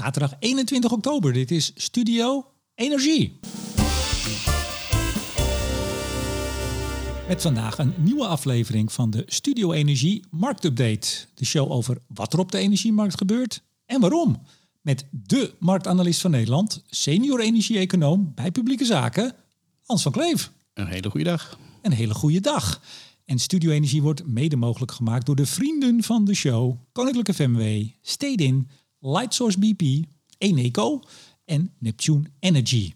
Zaterdag 21 oktober. Dit is Studio Energie. Met vandaag een nieuwe aflevering van de Studio Energie Marktupdate. De show over wat er op de energiemarkt gebeurt en waarom. Met de marktanalist van Nederland, senior energie-econoom bij publieke zaken, Hans van Kleef. Een hele goede dag. Een hele goede dag. En Studio Energie wordt mede mogelijk gemaakt door de vrienden van de show. Koninklijke FMW, Stedin, Lightsource BP, Eneco en Neptune Energy.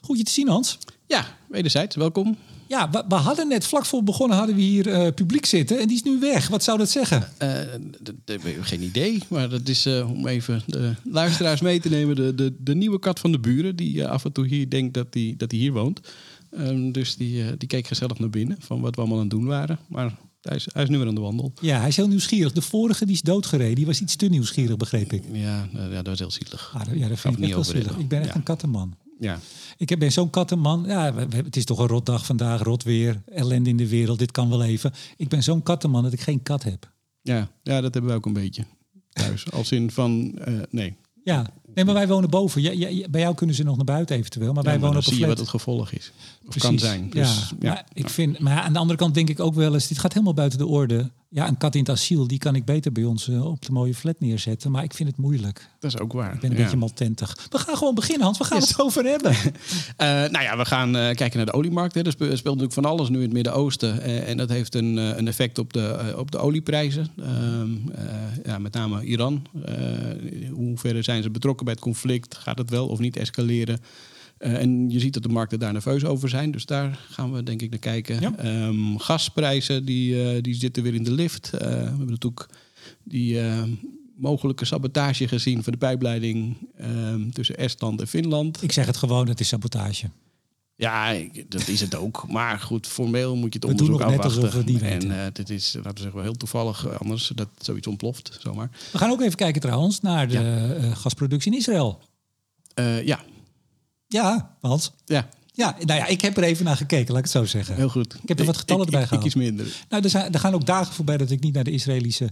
Goed je te zien Hans. Ja, wederzijds, welkom. Ja, we, we hadden net vlak voor begonnen hadden we hier eh, publiek zitten en die is nu weg. Wat zou dat zeggen? Uh, geen idee, maar dat is uh, om even de luisteraars mee te nemen. De, de, de nieuwe kat van de buren die af en toe hier denkt dat hij dat die hier woont. Um, dus die, die keek gezellig naar binnen van wat we allemaal aan het doen waren. Maar hij is, hij is nu weer aan de wandel. Ja, hij is heel nieuwsgierig. De vorige die is doodgereden. Die was iets te nieuwsgierig, begreep ik. Ja, ja dat was heel zielig. Ah, ja, dat vind ik niet heel zielig. Ik ben echt ja. een kattenman. Ja. Ik ben zo'n kattenman. Ja, het is toch een rotdag vandaag, rot weer, ellende in de wereld. Dit kan wel even. Ik ben zo'n kattenman dat ik geen kat heb. Ja, ja dat hebben we ook een beetje thuis. Als in van, uh, nee. Ja, nee, maar wij wonen boven. Ja, ja, bij jou kunnen ze nog naar buiten eventueel, maar wij maar wonen dan op zie een je flat. wat het gevolg is. Of Precies. kan zijn. Dus, ja, ja, maar ik vind, maar aan de andere kant denk ik ook wel eens, dit gaat helemaal buiten de orde. Ja, een kat in het asiel, die kan ik beter bij ons uh, op de mooie flat neerzetten, maar ik vind het moeilijk. Dat is ook waar. Ik ben een ja. beetje maltentig. We gaan gewoon beginnen, Hans. We gaan yes. het over hebben. uh, nou ja, we gaan uh, kijken naar de oliemarkt. Hè. Er speelt natuurlijk van alles nu in het Midden-Oosten. En dat heeft een, een effect op de, op de olieprijzen. Ehm, ja, met name Iran. hoe ver zijn ze betrokken bij het conflict? Gaat het wel of niet escaleren? Uh, en je ziet dat de markten daar nerveus over zijn. Dus daar gaan we denk ik naar kijken. Ja. Um, gasprijzen die, uh, die zitten weer in de lift. Uh, we hebben natuurlijk die mogelijke sabotage gezien van de pijpleiding um, tussen Estland en Finland. Ik zeg het gewoon, het is sabotage. Ja, dat is het ook. Maar goed, formeel moet je het onderzoek afwachten. We die en uh, dit is, laten we zeggen, wel heel toevallig anders dat zoiets ontploft, zomaar. We gaan ook even kijken trouwens naar de ja. gasproductie in Israël. Uh, ja. Ja, Hans. Ja. Ja, nou ja, ik heb er even naar gekeken, laat ik het zo zeggen. Heel goed. Ik heb er wat getallen ik, ik, gehaald. Ik iets minder. Nou, er, zijn, er gaan ook dagen voorbij dat ik niet naar de Israëlische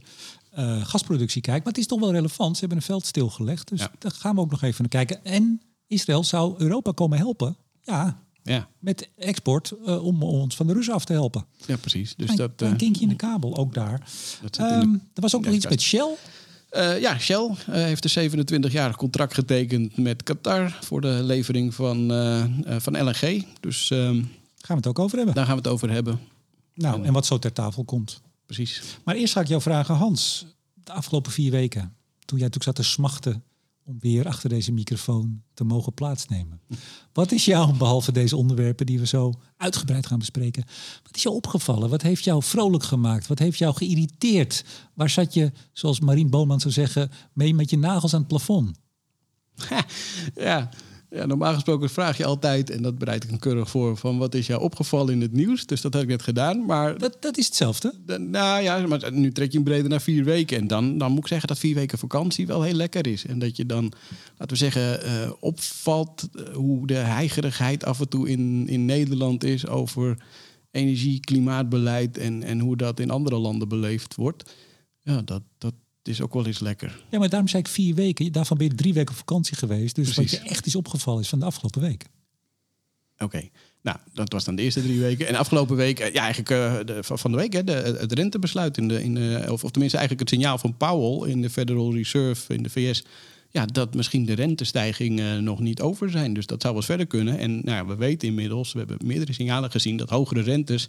uh, gasproductie kijk. Maar het is toch wel relevant. Ze hebben een veld stilgelegd. Dus Ja. daar gaan we ook nog even naar kijken. En Israël zou Europa komen helpen. Ja, Ja, met export uh, om ons van de Russen af te helpen. ja precies. Dus Een dat, klein eh, kinkje in de kabel, ook daar. dat Ehm, er was ook nog iets met Shell. Eh, ja, Shell eh, heeft een 27-jarig contract getekend met Qatar voor de levering van, eh, van LNG. Dus ehm, Gaan we het ook over hebben. daar gaan we het over hebben. Nou, en wat zo ter tafel komt. Precies. Maar eerst ga ik jou vragen, Hans. De afgelopen vier weken, toen jij natuurlijk zat te smachten om weer achter deze microfoon te mogen plaatsnemen. Wat is jou, behalve deze onderwerpen die we zo uitgebreid gaan bespreken, wat is jou opgevallen? Wat heeft jou vrolijk gemaakt? Wat heeft jou geïrriteerd? Waar zat je, zoals Marien Boomman zou zeggen, mee met je nagels aan het plafond? Ja. Ja, normaal gesproken vraag je altijd, en dat bereid ik een keurig voor, van wat is jou opgevallen in het nieuws? Dus dat heb ik net gedaan. Maar Dat, dat is hetzelfde. Nou ja, maar nu trek je hem breder naar vier weken. En dan, dan moet ik zeggen dat vier weken vakantie wel heel lekker is. En dat je dan, laten we zeggen, eh, opvalt eh, hoe de heigerigheid af en toe in, in Nederland is over energie, klimaatbeleid en, en hoe dat in andere landen beleefd wordt. Ja, dat, dat is ook wel eens lekker. Ja, maar daarom zei ik vier weken. Daarvan ben je drie weken op vakantie geweest. Dus Precies. wat je echt is opgevallen is van de afgelopen week. Oké, nou, dat was dan de eerste drie weken. En afgelopen week, eh, ja, eigenlijk eh, de, van de week, hè, de, het rentebesluit, in de, in de, of, of tenminste eigenlijk het signaal van Powell in de Federal Reserve in de VS. Ja, dat misschien de rentestijgingen nog niet over zijn. Dus dat zou wel eens verder kunnen. En nou ja, we weten inmiddels, we hebben meerdere signalen gezien dat hogere rentes.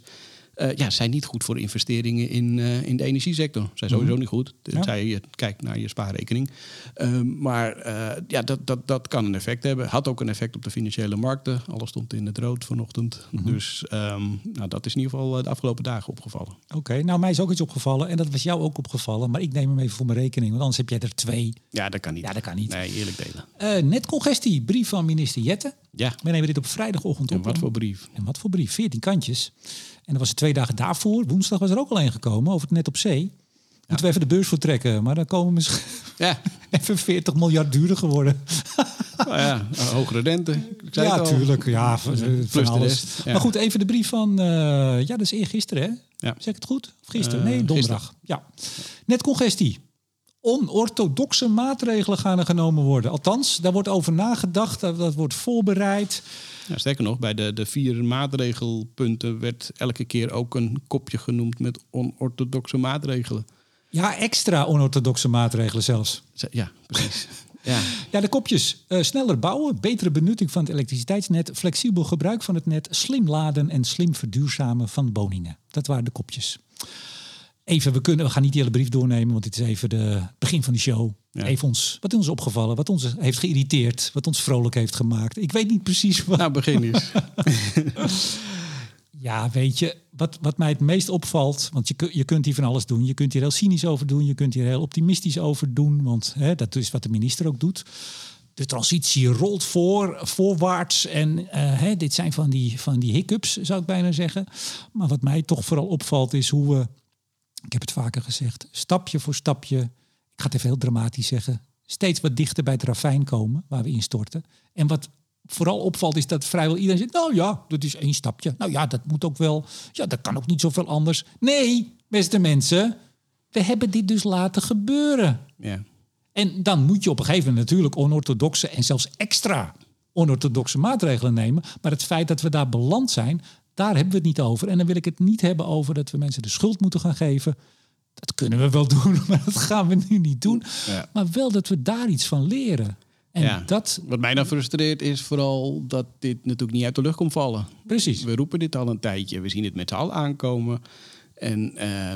Eh, ja, zijn niet goed voor investeringen in, eh, in de energiesector. Zijn sowieso niet goed. Tenzij je kijkt naar je spaarrekening. Ehm, maar eh, ja, dat, dat, dat kan een effect hebben. Had ook een effect op de financiële markten. Alles stond in het rood vanochtend. Dus ehm, nou, dat is in ieder geval eh, de afgelopen dagen opgevallen. Oké, nou mij is ook iets opgevallen. En dat was jou ook opgevallen. Maar ik neem hem even voor mijn rekening. Want anders heb jij er twee. Ja, dat kan niet. Ja, dat kan niet. Nee, eerlijk delen. Eh net congestie, brief van minister Jette. Ja, We nemen dit op vrijdagochtend en op. wat voor brief? En wat voor brief? 14 kantjes. En er was er twee dagen daarvoor. Woensdag was er ook al een gekomen over het net op zee. Moeten we even de beurs voor trekken. Maar dan komen we misschien Ja, even 40 miljard duurder geworden. nou ja, hogere rente. Ik zei ja, het al. tuurlijk. Ja, van, alles. ja. Maar goed, even de brief van... eh, ja, dat is eergisteren, hè? Ja. Zeg ik het goed? Of gisteren? Eh, nee, donderdag. Ja. Net congestie. Onorthodoxe maatregelen gaan er genomen worden. Althans, daar wordt over nagedacht, dat, wordt voorbereid. Ja, sterker nog, bij de, de vier maatregelpunten werd elke keer ook een kopje genoemd met onorthodoxe maatregelen. Ja, extra onorthodoxe maatregelen zelfs. Ja, precies. Ja. ja, de kopjes. Uh, sneller bouwen, betere benutting van het elektriciteitsnet, flexibel gebruik van het net, slim laden en slim verduurzamen van woningen. Dat waren de kopjes. Even, we, kunnen, we gaan niet die hele brief doornemen, want dit is even de begin van de show. Ja. Even ons, wat is ons opgevallen, wat ons heeft geïrriteerd, wat ons vrolijk heeft gemaakt. Ik weet niet precies wat. Nou, begin eens. ja, weet je, wat, wat mij het meest opvalt, want je, je kunt hier van alles doen. Je kunt hier heel cynisch over doen, je kunt hier heel optimistisch over doen, want hè, dat is wat de minister ook doet. De transitie rolt voor, voorwaarts en uh, hè, dit zijn van die, van die hiccups, zou ik bijna zeggen. Maar wat mij toch vooral opvalt is hoe we ik heb het vaker gezegd, stapje voor stapje, ik ga het even heel dramatisch zeggen, steeds wat dichter bij het ravijn komen waar we instorten. En wat vooral opvalt is dat vrijwel iedereen zegt, nou ja, dat is één stapje. Nou ja, dat moet ook wel, ja, dat kan ook niet zoveel anders. Nee, beste mensen, we hebben dit dus laten gebeuren. Ja. En dan moet je op een gegeven moment natuurlijk onorthodoxe en zelfs extra onorthodoxe maatregelen nemen. Maar het feit dat we daar beland zijn, daar hebben we het niet over. En dan wil ik het niet hebben over dat we mensen de schuld moeten gaan geven. Dat kunnen we wel doen, maar dat gaan we nu niet doen. Maar wel dat we daar iets van leren. En ja. dat, Wat mij dan frustreert is vooral dat dit natuurlijk niet uit de lucht komt vallen. Precies. We roepen dit al een tijdje. We zien het met z'n allen aankomen. En uh,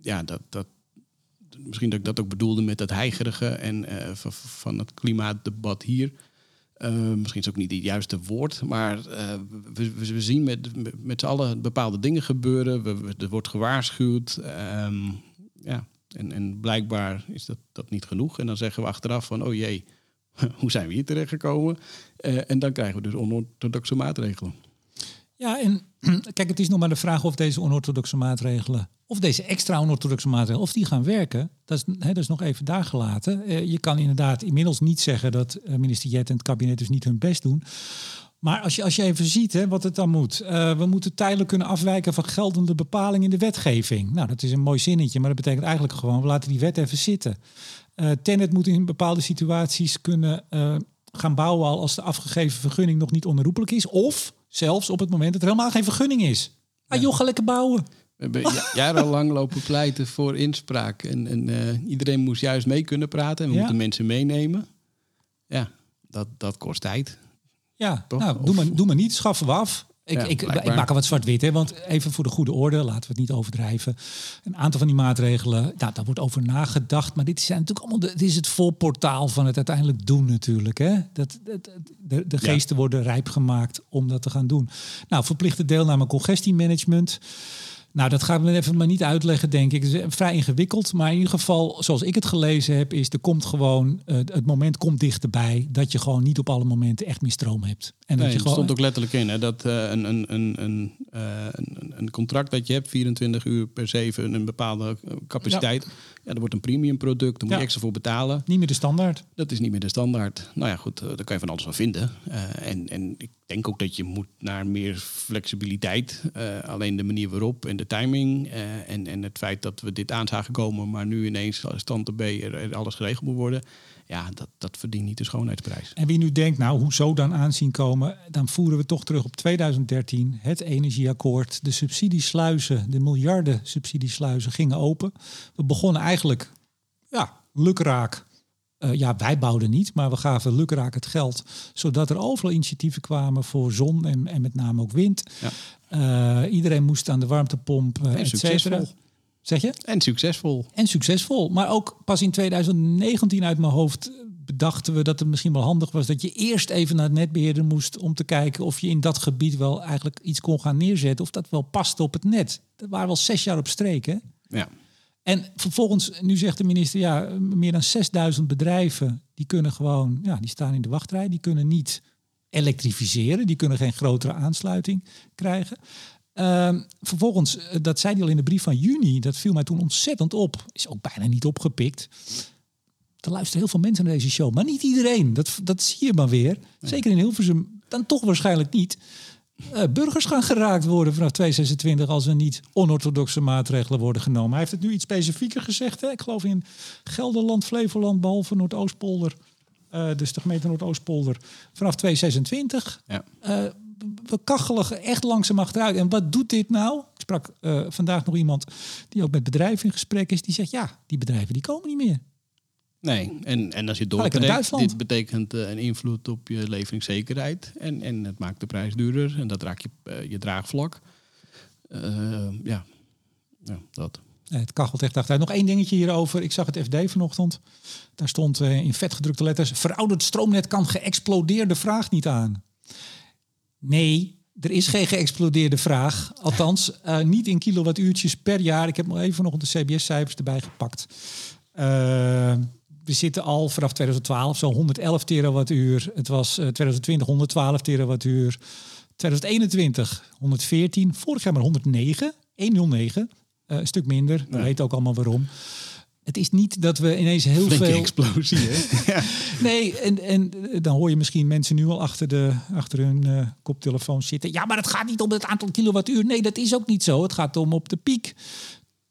ja, dat, dat, misschien dat ik dat ook bedoelde met dat heigerige en uh, van het klimaatdebat hier. Uh, misschien is het ook niet het juiste woord, maar uh, we, we, zien met, met, z'n allen bepaalde dingen gebeuren. We, er wordt gewaarschuwd. Um, ja. en, en blijkbaar is dat, dat niet genoeg. En dan zeggen we achteraf van, oh jee, hoe zijn we hier terechtgekomen? Uh, en dan krijgen we dus onorthodoxe maatregelen. Ja, en kijk, het is nog maar de vraag of deze onorthodoxe maatregelen, of deze extra onorthodoxe maatregelen, of die gaan werken. Dat is, hè, dat is nog even daar gelaten. Uh, je kan inderdaad inmiddels niet zeggen dat uh, minister Jet en het kabinet dus niet hun best doen. Maar als je, als je even ziet hè, wat het dan moet. Uh, we moeten tijdelijk kunnen afwijken van geldende bepalingen in de wetgeving. Nou, dat is een mooi zinnetje, maar dat betekent eigenlijk gewoon, we laten die wet even zitten. Tenet moet in bepaalde situaties kunnen gaan bouwen al als de afgegeven vergunning nog niet onherroepelijk is. Of Zelfs op het moment dat er helemaal geen vergunning is. Ah joh, ga lekker bouwen. We hebben jarenlang lopen pleiten voor inspraak. En, en uh, iedereen moest juist mee kunnen praten. En we ja. moeten mensen meenemen. Ja, dat, dat kost tijd. Ja, Toch? nou, doe, maar, doe maar niet. Schaffen we af. Ik, ja, ik, ik, maak er wat zwart-wit, hè, want even voor de goede orde, laten we het niet overdrijven. Een aantal van die maatregelen, nou, daar wordt over nagedacht. Maar dit zijn natuurlijk allemaal, de, dit is het volportaal van het uiteindelijk doen natuurlijk. Hè. Dat, dat de, de geesten ja. worden rijp gemaakt om dat te gaan doen. Nou, verplichte deelname congestiemanagement. Nou, dat gaan we even maar niet uitleggen, denk ik. Het is vrij ingewikkeld. Maar in ieder geval, zoals ik het gelezen heb, is er komt gewoon, uh, het moment komt dichterbij dat je gewoon niet op alle momenten echt meer stroom hebt. En nee, dat je gewoon... stond ook letterlijk in hè, dat uh, een, een, een, een, uh, een, een contract dat je hebt, 24 uur per 7, een bepaalde capaciteit. Ja. ja dat wordt een premium product, daar moet ja. je extra voor betalen. Niet meer de standaard. Dat is niet meer de standaard. Nou ja, goed, daar kan je van alles van vinden. en, en ik denk ook dat je moet naar meer flexibiliteit. alleen de manier waarop en de timing uh, en, en het feit dat we dit aan zagen komen, maar nu ineens stand B er, alles geregeld moet worden. Ja, dat, dat verdient niet de schoonheidsprijs. En wie nu denkt, nou, hoezo dan aanzien komen? Dan voeren we toch terug op 2013, het energieakkoord. De subsidiesluizen, de miljarden subsidiesluizen gingen open. We begonnen eigenlijk, ja, lukraak uh, ja, wij bouwden niet, maar we gaven lukraak het geld, zodat er overal initiatieven kwamen voor zon en, en met name ook wind. Ja. Uh, iedereen moest aan de warmtepomp, uh, en succesvol. Zeg je? En succesvol. En succesvol. Maar ook pas in 2019 uit mijn hoofd bedachten we dat het misschien wel handig was dat je eerst even naar het netbeheerder moest om te kijken of je in dat gebied wel eigenlijk iets kon gaan neerzetten of dat wel paste op het net. Dat waren wel zes jaar op streek, hè? Ja. En vervolgens, nu zegt de minister, ja, meer dan 6000 bedrijven, die kunnen gewoon, ja, die staan in de wachtrij, die kunnen niet elektrificeren, die kunnen geen grotere aansluiting krijgen. Uh, vervolgens, dat zei hij al in de brief van juni, dat viel mij toen ontzettend op, is ook bijna niet opgepikt. Er luisteren heel veel mensen naar deze show, maar niet iedereen. Dat, dat zie je maar weer. Zeker in Hilversum, dan toch waarschijnlijk niet. Eh, burgers gaan geraakt worden vanaf 2026 als er niet onorthodoxe maatregelen worden genomen. Hij heeft het nu iets specifieker gezegd. Hè? Ik geloof in Gelderland, Flevoland, behalve Noordoostpolder. Uh, dus de gemeente Noordoostpolder. Vanaf 2026. Ja. Uh, we kachelen echt langzaam achteruit. En wat doet dit nou? Ik sprak vandaag nog iemand die ook met bedrijven in gesprek is. Die zegt, ja, die bedrijven die komen niet meer. Nee, en, en als je doortrekt, dit betekent uh, een invloed op je leveringszekerheid. En, en het maakt de prijs duurder en dat raakt je, uh, je draagvlak. Uh, ja. ja, dat. Het kachelt echt achteruit. Nog één dingetje hierover. Ik zag het FD vanochtend. Daar stond in vetgedrukte letters... verouderd stroomnet kan geëxplodeerde vraag niet aan. Nee, er is geen geëxplodeerde vraag. Althans, niet in kilowattuurtjes per jaar. Ik heb nog even nog de CBS-cijfers erbij gepakt. Uh, we zitten al vanaf 2012 zo 111 terawattuur. Het was uh, 2020 112 terawattuur. 2021 114. Vorig jaar maar 109. 109. een stuk minder. We weten ook allemaal waarom. Het is niet dat we ineens heel Flinke veel. explosie, hè? ja. Nee, en, en dan hoor je misschien mensen nu al achter, de, achter hun uh, koptelefoon zitten. Ja, maar het gaat niet om het aantal kilowattuur. Nee, dat is ook niet zo. Het gaat om op de piek.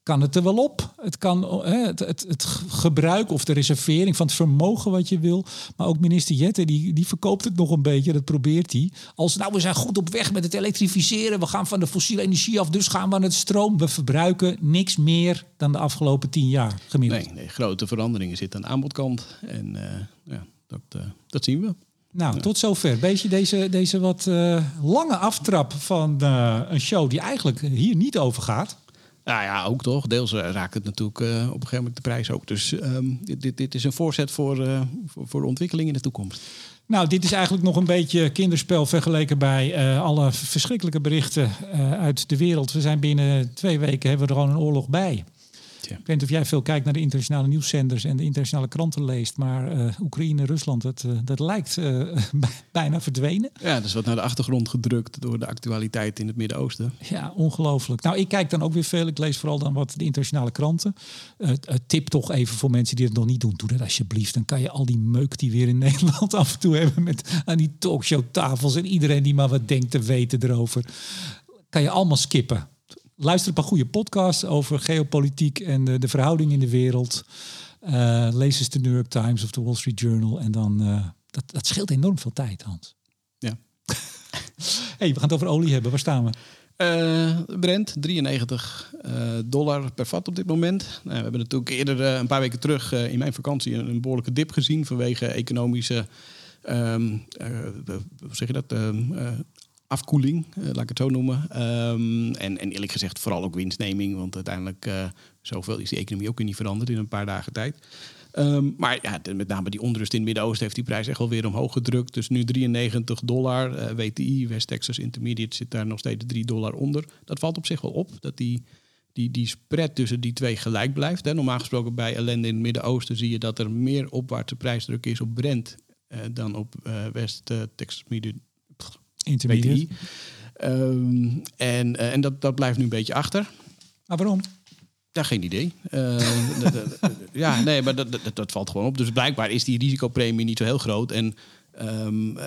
Kan het er wel op? Het kan hè, het, het, het, gebruik of de reservering van het vermogen wat je wil. Maar ook minister Jette, die, die verkoopt het nog een beetje. Dat probeert hij. Als nou, we zijn goed op weg met het elektrificeren. We gaan van de fossiele energie af, dus gaan we aan het stroom. We verbruiken niks meer dan de afgelopen tien jaar gemiddeld. Nee, nee grote veranderingen zitten aan de aanbodkant. En uh, ja, dat, uh, dat zien we. Nou, ja. tot zover. Beetje deze, deze wat uh, lange aftrap van een show die eigenlijk hier niet over gaat. Nou ja, ook toch. Deels uh, raakt het natuurlijk uh, op een gegeven moment de prijs ook. Dus um, dit, dit, dit, is een voorzet voor, uh, voor, voor, de ontwikkeling in de toekomst. Nou, dit is eigenlijk nog een beetje kinderspel vergeleken bij alle verschrikkelijke berichten uit de wereld. We zijn binnen twee weken hebben we er gewoon een oorlog bij. Ja. Ik weet niet of jij veel kijkt naar de internationale nieuwszenders en de internationale kranten leest, maar uh, Oekraïne, Rusland, dat, uh, dat lijkt uh, bijna verdwenen. Ja, dat is wat naar de achtergrond gedrukt door de actualiteit in het Midden-Oosten. Ja, ongelooflijk. Nou, ik kijk dan ook weer veel. Ik lees vooral dan wat de internationale kranten. tip toch even voor mensen die het nog niet doen. Doe dat alsjeblieft. Dan kan je al die meuk die weer in Nederland af en toe hebben met aan die talkshowtafels en iedereen die maar wat denkt te weten erover. Kan je allemaal skippen luister een paar goede podcasts over geopolitiek en de, de verhouding in de wereld. Uh, lees eens de New York Times of de Wall Street Journal. En dan, uh, dat, dat scheelt enorm veel tijd, Hans. Ja. hey, we gaan het over olie hebben. Waar staan we? Uh, Brent, 93 dollar per vat op dit moment. Nou, we hebben natuurlijk eerder een paar weken terug in mijn vakantie een, een, behoorlijke dip gezien vanwege economische, um, hoe zeg je dat, um, afkoeling, uh, laat ik het zo noemen. Um, en, en eerlijk gezegd vooral ook winstneming, want uiteindelijk uh, zoveel is die economie ook weer niet veranderd in een paar dagen tijd. Um, maar ja, met name die onrust in het Midden-Oosten heeft die prijs echt wel weer omhoog gedrukt. Dus nu 93 dollar. Uh, WTI, West Texas Intermediate, zit daar nog steeds 3 dollar onder. Dat valt op zich wel op, dat die, die, die spread tussen die twee gelijk blijft. Hè. Normaal gesproken bij ellende in het Midden-Oosten zie je dat er meer opwaartse prijsdruk is op Brent dan op West Texas Intermediate. Um, en uh, en dat, dat blijft nu een beetje achter. Maar waarom? Ja, geen idee. Uh, ja, nee, maar dat, dat, dat, valt gewoon op. Dus blijkbaar is die risicopremie niet zo heel groot. En um, uh,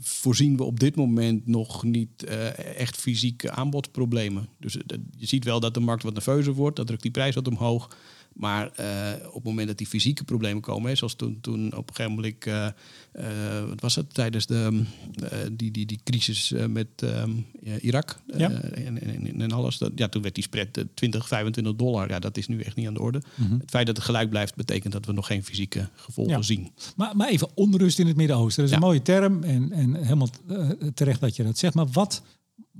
voorzien we op dit moment nog niet uh, echt fysieke aanbodproblemen. Dus je ziet wel dat de markt wat nerveuzer wordt. Dat drukt die prijs wat omhoog. Maar uh, op het moment dat die fysieke problemen komen, hè, zoals toen, toen op een gegeven moment, uh, uh, wat was het, tijdens de, die, die, die crisis met um, Irak ja. en, en, en, alles, dat, ja, toen werd die spread 20, 25 dollar. Ja, dat is nu echt niet aan de orde. Mm -hmm. Het feit dat het gelijk blijft, betekent dat we nog geen fysieke gevolgen ja. zien. Maar, maar even onrust in het Midden-Oosten. Dat is ja. een mooie term en, en helemaal terecht dat je dat zegt. Maar wat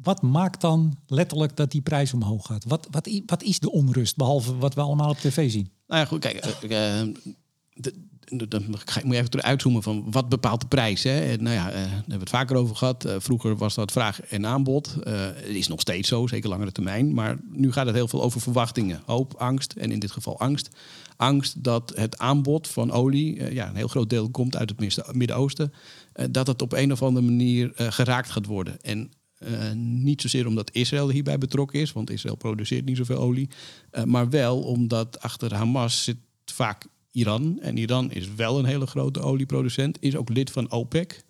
wat maakt dan letterlijk dat die prijs omhoog gaat? Wat, wat, wat is de onrust, behalve wat we allemaal op tv zien? Nou ja, goed, kijk, uh, dan moet je even uitzoomen van wat bepaalt de prijs. Hè? Nou ja, uh, daar hebben we het vaker over gehad. Vroeger was dat vraag en aanbod. Uh, het is nog steeds zo, zeker langere termijn. Maar nu gaat het heel veel over verwachtingen. Hoop, angst en in dit geval angst. Angst dat het aanbod van olie, ja, een heel groot deel komt uit het Midden-Oosten, dat het op een of andere manier geraakt gaat worden. En uh, niet zozeer omdat Israël hierbij betrokken is, want Israël produceert niet zoveel olie. Uh, maar wel omdat achter Hamas zit vaak Iran. En Iran is wel een hele grote olieproducent, is ook lid van OPEC.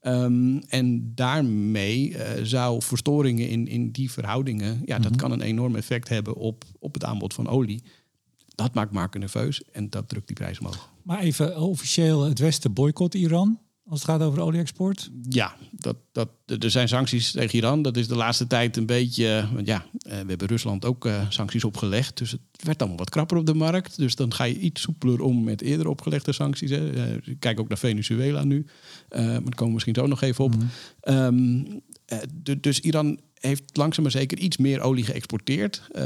Ehm, en daarmee eh, zou verstoringen in, in die verhoudingen, ja, dat kan een enorm effect hebben op, op het aanbod van olie. Dat maakt markten nerveus en dat drukt die prijs omhoog. Maar even officieel, het Westen boycott Iran als het gaat over olie-export? Ja, dat, dat, er zijn sancties tegen Iran. Dat is de laatste tijd een beetje. Want ja, eh, we hebben Rusland ook uh, sancties opgelegd. Dus het werd allemaal wat krapper op de markt. Dus dan ga je iets soepeler om met eerder opgelegde sancties. Hè. Uh, kijk ook naar Venezuela nu. maar daar komen we misschien zo nog even op. Mm -hmm. um, dus Iran heeft langzaam maar zeker iets meer olie geëxporteerd. Uh,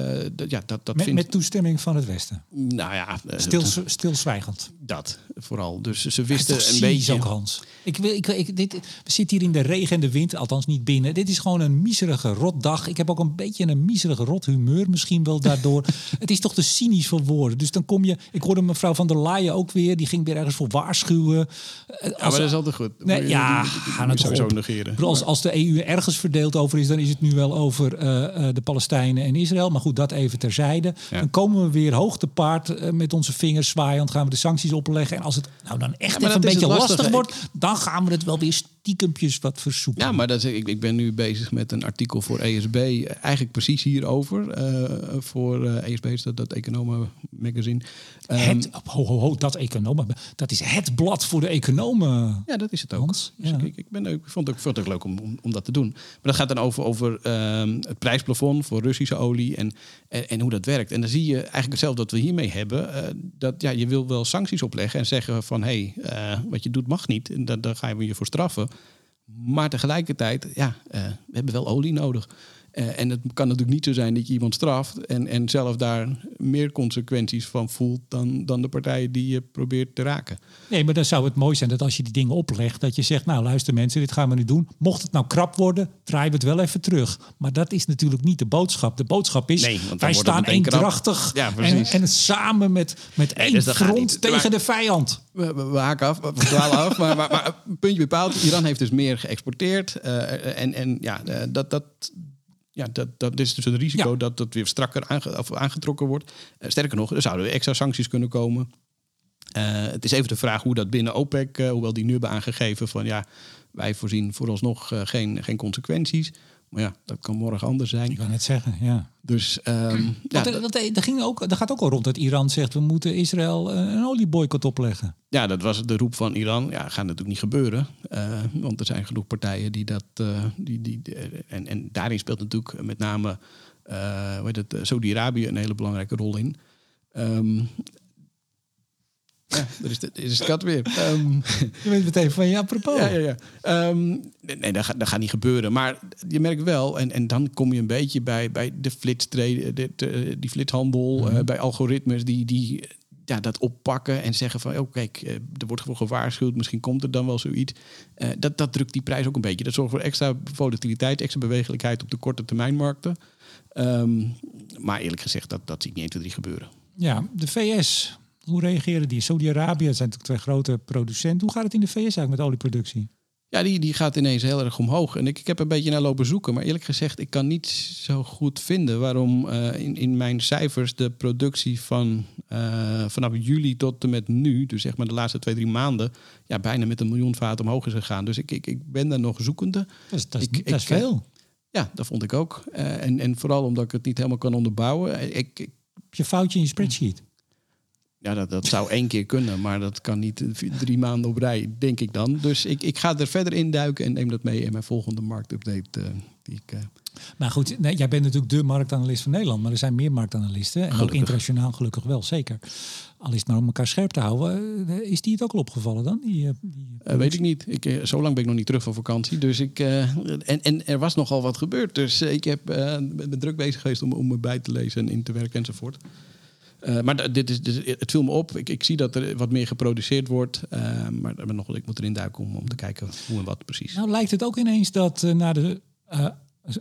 ja, dat, dat met, vindt... met toestemming van het Westen? Nou ja... Uh, Stil, stilzwijgend? Dat, vooral. Dus ze wisten een beetje... ook, Hans. Ik wil, ik, ik, dit, we zitten hier in de regen en de wind, althans niet binnen. Dit is gewoon een miserige rotdag. Ik heb ook een beetje een miserige rot humeur misschien wel daardoor. het is toch te cynisch voor woorden. Dus dan kom je... Ik hoorde mevrouw van der Leyen ook weer. Die ging weer ergens voor waarschuwen. Als, ja, maar dat is altijd goed. Nee, ja, gaan het sowieso negeren. Als, als de EU ergens verdeeld over is, dan is het nu wel over uh, uh, de Palestijnen en Israël. Maar goed, dat even terzijde. Ja. Dan komen we weer hoog te paard uh, met onze vingers zwaaiend. Gaan we de sancties opleggen. En als het nou dan echt Ja, even een beetje lastig wordt, dan gaan we het wel weer stiekempjes wat versoepelen. Ja, maar dat is, ik, ik ben nu bezig met een artikel voor ESB. Eigenlijk precies hierover. eh voor eh, ESB is dat, dat Economen magazine. Ehm, het, ho, ho, ho, dat economen, dat is het blad voor de economen. Ja, dat is het ook. Hans, Dus ja. ik, ik, ben, ik vond het ook, vond het ook leuk om, om, om dat te doen. Maar dat gaat dan over, over ehm, het prijsplafond voor Russische olie en, en, hoe dat werkt. En dan zie je eigenlijk hetzelfde wat we hiermee hebben. eh, dat ja, je wil wel sancties opleggen en zeggen van hé, hey, eh, wat je doet mag niet. En da- daar gaan we je voor straffen. Maar tegelijkertijd, ja, eh, we hebben wel olie nodig. Eh, en het kan natuurlijk niet zo zijn dat je iemand straft en, en zelf daar meer consequenties van voelt dan, dan de partijen die je probeert te raken. Nee, maar dan zou het mooi zijn dat als je die dingen oplegt, dat je zegt, nou luister mensen, dit gaan we nu doen. Mocht het nou krap worden, draaien we het wel even terug. Maar dat is natuurlijk niet de boodschap. De boodschap is, Nee, wij staan eendrachtig Ja, en, precies. en samen met, met één dus front niet. tegen Maar- de vijand. We, we, we haken af, we dwalen af. Maar, maar, maar een puntje bepaald. Iran heeft dus meer geëxporteerd. eh, en, en ja, eh, dat, dat, ja dat, dat is dus het risico Ja. dat dat weer strakker aange- of aangetrokken wordt. Eh, sterker nog, er zouden weer extra sancties kunnen komen. Eh, het is even de vraag hoe dat binnen OPEC, eh, hoewel die nu hebben aangegeven van ja, wij voorzien vooralsnog eh, geen, geen consequenties. Maar ja, dat kan morgen anders zijn. Ik wou net zeggen, ja. Dus ehm, ja, Want er, dat- er, ging ook, er gaat ook al rond dat Iran zegt, we moeten Israël een olieboycott opleggen. Ja, dat was de roep van Iran. Ja, gaat natuurlijk niet gebeuren. Eh, want er zijn genoeg partijen die dat. eh, die, die, en, en daarin speelt natuurlijk met name eh, hoe heet het, eh, Saudi-Arabië een hele belangrijke rol in. Ehm, ja, er is de, er is de kat weer. Ehm, Je weet meteen van, ja, apropos. ja, ja, ja. Ehm, nee, dat, gaat, dat gaat niet gebeuren. Maar je merkt wel, en, en dan kom je een beetje bij, bij de flitstrade, de, de- die flitshandel, eh, bij algoritmes die, die ja, dat oppakken en zeggen van, oh kijk, eh, er wordt voor gewaarschuwd, misschien komt er dan wel zoiets. Eh, dat, dat drukt die prijs ook een beetje. Dat zorgt voor extra volatiliteit, extra bewegelijkheid op de korte termijnmarkten. Ehm, maar eerlijk gezegd, dat, dat zie ik niet 1, 2, 3 gebeuren. Ja, de VS, hoe reageren die? Saudi-Arabië, zijn natuurlijk twee grote producenten. Hoe gaat het in de VS eigenlijk met olieproductie? Ja, die, die gaat ineens heel erg omhoog. En ik, ik heb een beetje naar lopen zoeken. Maar eerlijk gezegd, ik kan niet zo goed vinden waarom eh, in, in mijn cijfers de productie van eh, vanaf juli tot en met nu, dus zeg maar de laatste twee, drie maanden, ja, bijna met een miljoen vaten omhoog is gegaan. Dus ik, ik, ik ben daar nog zoekende. Dat is, dat is, Ik- dat is ik, eh, veel. Ja, dat vond ik ook. En, en vooral omdat ik het niet helemaal kan onderbouwen. Ik, ik, Heb je foutje in je spreadsheet? Ja, dat, dat zou één keer kunnen, maar dat kan niet drie maanden op rij, denk ik dan. Dus ik, ik ga er verder in duiken en neem dat mee in mijn volgende marktupdate. eh, die ik, eh, Maar goed, nee, jij bent natuurlijk de marktanalist van Nederland. Maar er zijn meer marktanalisten. En ook internationaal gelukkig wel, zeker. Al is het maar om elkaar scherp te houden. eh, Is die het ook al opgevallen dan? Die, die weet ik niet. Ik, zo lang ben ik nog niet terug van vakantie. Dus ik, en, en er was nogal wat gebeurd. Dus ik heb, ben ben druk bezig geweest om, om me bij te lezen en in te werken enzovoort. Eh, maar dit is, het viel me op. Ik, ik zie dat er wat meer geproduceerd wordt. eh, maar ben nog, ik moet erin duiken om, om te kijken hoe en wat precies. Nou lijkt het ook ineens dat eh, na de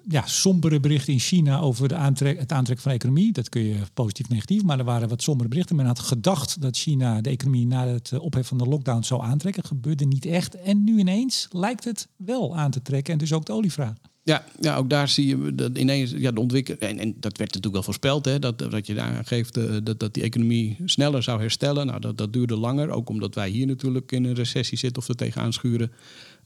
ja, sombere berichten in China over de aantrek, het aantrekken van de economie, dat kun je positief negatief, maar er waren wat sombere berichten. Men had gedacht dat China de economie na het opheffen van de lockdown zou aantrekken. Gebeurde niet echt. En nu ineens lijkt het wel aan te trekken en dus ook de olievraag. Ja, ja, ook daar zie je dat ineens ja, de ontwikkeling. En, en dat werd natuurlijk wel voorspeld, hè, dat, dat je daar geeft uh, dat, dat die economie sneller zou herstellen. Nou, dat, dat duurde langer, ook omdat wij hier natuurlijk in een recessie zitten of er tegenaan schuren.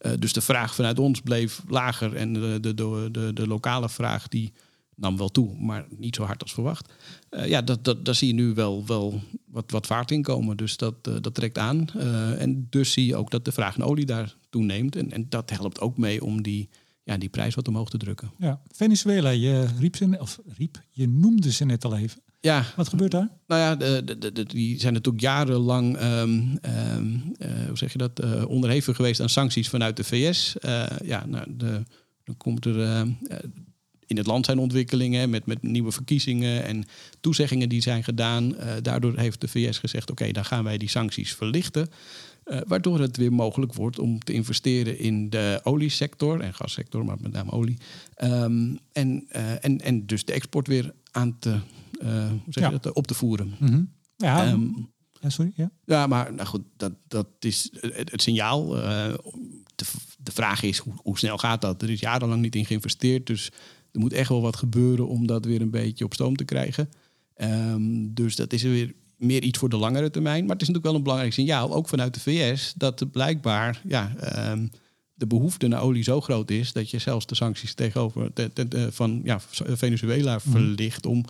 Uh, dus de vraag vanuit ons bleef lager en de, de, de, lokale vraag die nam wel toe, maar niet zo hard als verwacht. Uh, ja, dat, dat, daar zie je nu wel, wel wat, wat vaart in komen. Dus dat, dat trekt aan. En dus zie je ook dat de vraag naar olie daar toeneemt. En, en dat helpt ook mee om die, ja, die prijs wat omhoog te drukken. Ja, Venezuela, je riep ze, of riep, je noemde ze net al even. Ja. Wat gebeurt daar? Nou ja, de, de, de, die zijn natuurlijk jarenlang, um, um, hoe zeg je dat, onderhevig geweest aan sancties vanuit de VS. ja, nou, de, dan komt er in het land zijn ontwikkelingen met, met nieuwe verkiezingen en toezeggingen die zijn gedaan. Daardoor heeft de VS gezegd: oké, okay, dan gaan wij die sancties verlichten. Uh, waardoor het weer mogelijk wordt om te investeren in de oliesector en gassector, maar met name olie. Um, en, uh, en, en dus de export weer aan te, hoe zeg ja. dat, op te voeren. Mm -hmm. Ja, um, ja, sorry. Ja, ja maar nou goed, dat, dat is het, het signaal. De, de, vraag is hoe, hoe snel gaat dat? Er is jarenlang niet in geïnvesteerd, dus er moet echt wel wat gebeuren om dat weer een beetje op stoom te krijgen. Um, dus dat is weer meer iets voor de langere termijn. Maar het is natuurlijk wel een belangrijk signaal, ook vanuit de VS, dat blijkbaar ja, um, de behoefte naar olie zo groot is dat je zelfs de sancties tegenover te, te, te, van ja, Venezuela verlicht om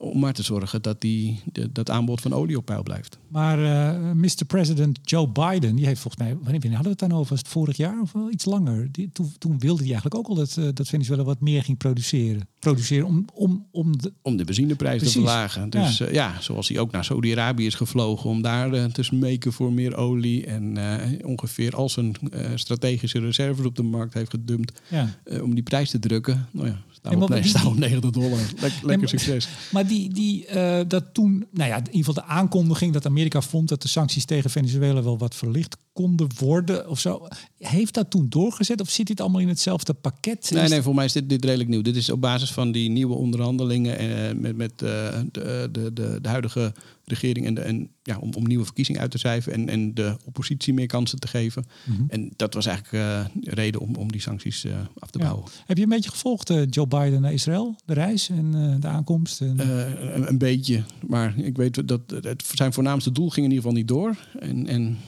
om maar te zorgen dat die, de, dat aanbod van olie op peil blijft. Maar uh, Mr. President Joe Biden, die heeft volgens mij, wanneer hadden we het dan over? Was het vorig jaar of wel iets langer? Die, toen, toen wilde hij eigenlijk ook al dat, uh, dat Venezuela wat meer ging produceren. Produceren om, om, om, de, om de benzineprijs Precies. te verlagen. Dus ja, uh, ja zoals hij ook naar Saudi-Arabië is gevlogen om daar te smeken voor meer olie. En ongeveer al zijn strategische reserves op de markt heeft gedumpt ja. om die prijs te drukken. Nou ja, staan op, nee, staan op 90 dollar. Lek, lekker succes. Maar die, die, uh, dat toen, nou ja, in ieder geval de aankondiging dat Amerika vond dat de sancties tegen Venezuela wel wat verlicht konden worden of zo. Heeft dat toen doorgezet of zit dit allemaal in hetzelfde pakket? Nee, nee, voor mij is dit, dit redelijk nieuw. Dit is op basis van die nieuwe onderhandelingen uh, met, met uh, de, de, de, de huidige regering en, de, en ja, om, om nieuwe verkiezingen uit te cijferen en, en de oppositie meer kansen te geven. Mhm. En dat was eigenlijk uh, reden om, om die sancties uh, af te ja. bouwen. Heb je een beetje gevolgd, uh, Joe Biden naar Israël, de reis en uh, de aankomst? En... Een, een, beetje, maar ik weet dat het, zijn voornaamste doel ging in ieder geval niet door. En, en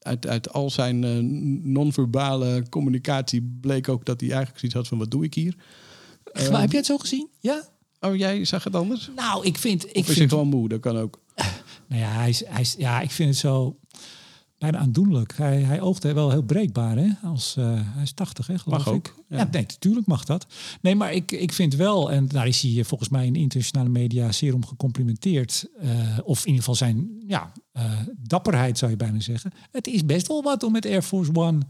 uit, uit al zijn uh, non-verbale communicatie bleek ook dat hij eigenlijk zoiets had van wat doe ik hier. Maar heb jij het zo gezien? Ja? Oh, jij zag het anders? Nou, ik vind... Ik of is vind, gewoon moe? Dat kan ook. Nou ja, hij is, hij is, ja, ik vind het zo bijna aandoenlijk. Hij, hij oogde wel heel breekbaar, hè? Als, uh, hij is 80, hè, geloof mag ik. ook. Ja, ja nee, natuurlijk mag dat. Nee, maar ik, ik vind wel, en daar is hij volgens mij in internationale media zeer om gecomplimenteerd. Uh, of in ieder geval zijn ja, uh, dapperheid, zou je bijna zeggen. Het is best wel wat om met Air Force One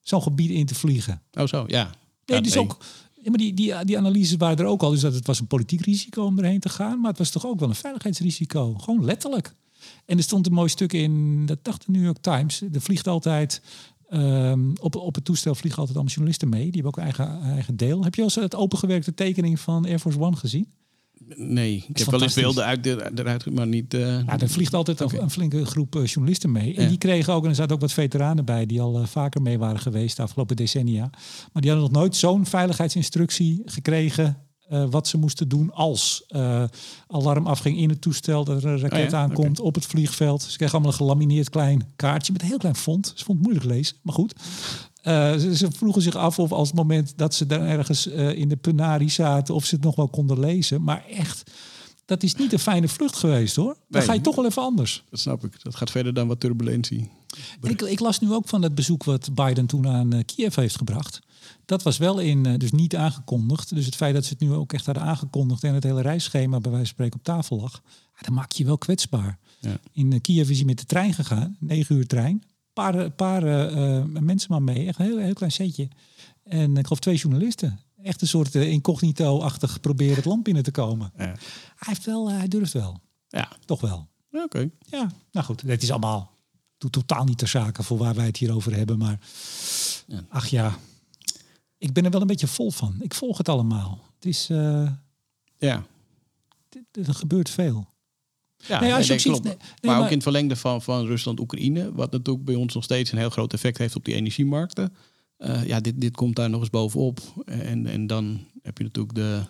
zo'n gebied in te vliegen. Oh zo, ja. Nee, ja, dus ook... Maar die, die, die analyses waren er ook al. Dus dat het was een politiek risico om erheen te gaan. Maar het was toch ook wel een veiligheidsrisico. Gewoon letterlijk. En er stond een mooi stuk in, dat dacht de New York Times. Er vliegt altijd, um, op, op het toestel vliegen altijd allemaal journalisten mee. Die hebben ook een eigen, eigen deel. Heb je al eens het opengewerkte tekening van Air Force One gezien? Nee, ik heb wel eens beelden uit, eruit, maar niet... Uh, ja, er vliegt altijd okay. een, flinke groep uh, journalisten mee. En ja. die kregen ook, en er zaten ook wat veteranen bij... die al uh, vaker mee waren geweest de afgelopen decennia. Maar die hadden nog nooit zo'n veiligheidsinstructie gekregen... Wat ze moesten doen als alarm afging in het toestel, dat er een raket oh ja? aankomt okay. op het vliegveld. Ze kregen allemaal een gelamineerd klein kaartje met een heel klein font. Ze vond het moeilijk lezen, maar goed. Uh, ze, ze, vroegen zich af of als het moment dat ze daar ergens in de penarie zaten, of ze het nog wel konden lezen. Maar echt, dat is niet een fijne vlucht geweest hoor. Dan nee, ga je toch wel even anders. Dat snap ik. Dat gaat verder dan wat turbulentie. Ik, ik, las nu ook van het bezoek wat Biden toen aan uh, Kiev heeft gebracht. Dat was wel in, dus niet aangekondigd. Dus het feit dat ze het nu ook echt hadden aangekondigd en het hele reisschema bij wijze van spreken op tafel lag, ja, dan maak je je wel kwetsbaar. Ja. In Kiev is hij met de trein gegaan, negen uur trein. Paar, paar mensen maar mee, echt een heel, heel klein setje. En ik geloof twee journalisten. Echt een soort incognito-achtig proberen het land binnen te komen. Ja. Hij, heeft wel, hij durft wel. Ja. Toch wel. Oké. Okay. Ja, nou goed. Het is allemaal doet totaal niet ter zake voor waar wij het hier over hebben. Maar ja. ach ja, ik ben er wel een beetje vol van. Ik volg het allemaal. Het is... Uh, ja. Er gebeurt veel. Ja, nee, als je ziet, nee, maar, maar, ook in het verlengde van, van Rusland-Oekraïne, wat natuurlijk bij ons nog steeds een heel groot effect heeft op die energiemarkten. Eh, ja, dit, dit komt daar nog eens bovenop. En, en dan heb je natuurlijk de,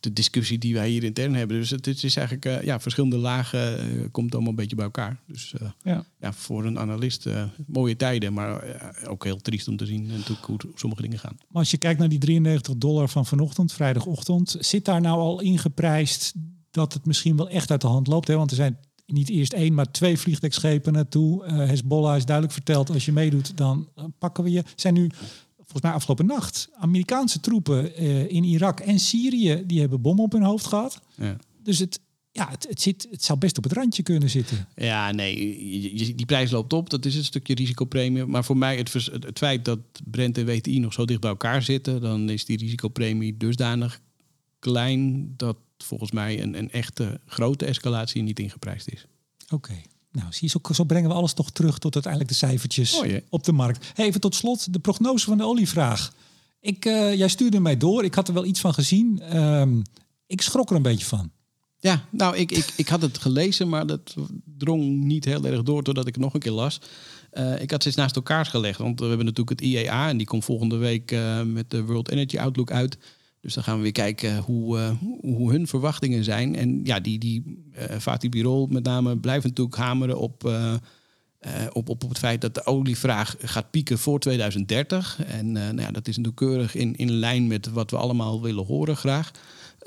de discussie die wij hier intern hebben. Dus het, het is eigenlijk uh, ja, verschillende lagen uh, komt allemaal een beetje bij elkaar. Dus ja. ja. voor een analist mooie tijden, maar ook heel triest om te zien natuurlijk hoe, hoe sommige dingen gaan. Maar als je kijkt naar die 93 dollar van vanochtend, vrijdagochtend, zit daar nou al ingeprijsd dat het misschien wel echt uit de hand loopt? Hè? Want er zijn niet eerst één, maar twee vliegdekschepen naartoe. Uh, Hezbollah is duidelijk verteld, als je meedoet, dan pakken we je. Zijn nu volgens mij afgelopen nacht, Amerikaanse troepen uh, in Irak en Syrië, die hebben bommen op hun hoofd gehad. Ja. Dus het, ja, het, het, zit, het zou best op het randje kunnen zitten. Ja, nee, die prijs loopt op. Dat is een stukje risicopremie. Maar voor mij het, het, het feit dat Brent en WTI nog zo dicht bij elkaar zitten, dan is die risicopremie dusdanig klein dat volgens mij een, een echte grote escalatie niet ingeprijsd is. Oké. Nou, zie je, zo, zo, brengen we alles toch terug tot uiteindelijk de cijfertjes op de markt. even tot slot de prognose van de olievraag. Ik, uh, jij stuurde mij door. Ik had er wel iets van gezien. Um, ik schrok er een beetje van. Ja, nou, ik, ik, ik had het gelezen, maar dat drong niet heel erg door doordat ik het nog een keer las. Uh, ik had ze eens naast elkaar gelegd, want we hebben natuurlijk het IEA en die komt volgende week uh, met de World Energy Outlook uit. Dus dan gaan we weer kijken hoe, uh, hoe hun verwachtingen zijn. En ja, die, die uh, Fatih Birol met name blijft natuurlijk hameren op, uh, op, op, op het feit dat de olievraag gaat pieken voor 2030. En nou ja, dat is natuurlijk keurig in, in lijn met wat we allemaal willen horen graag.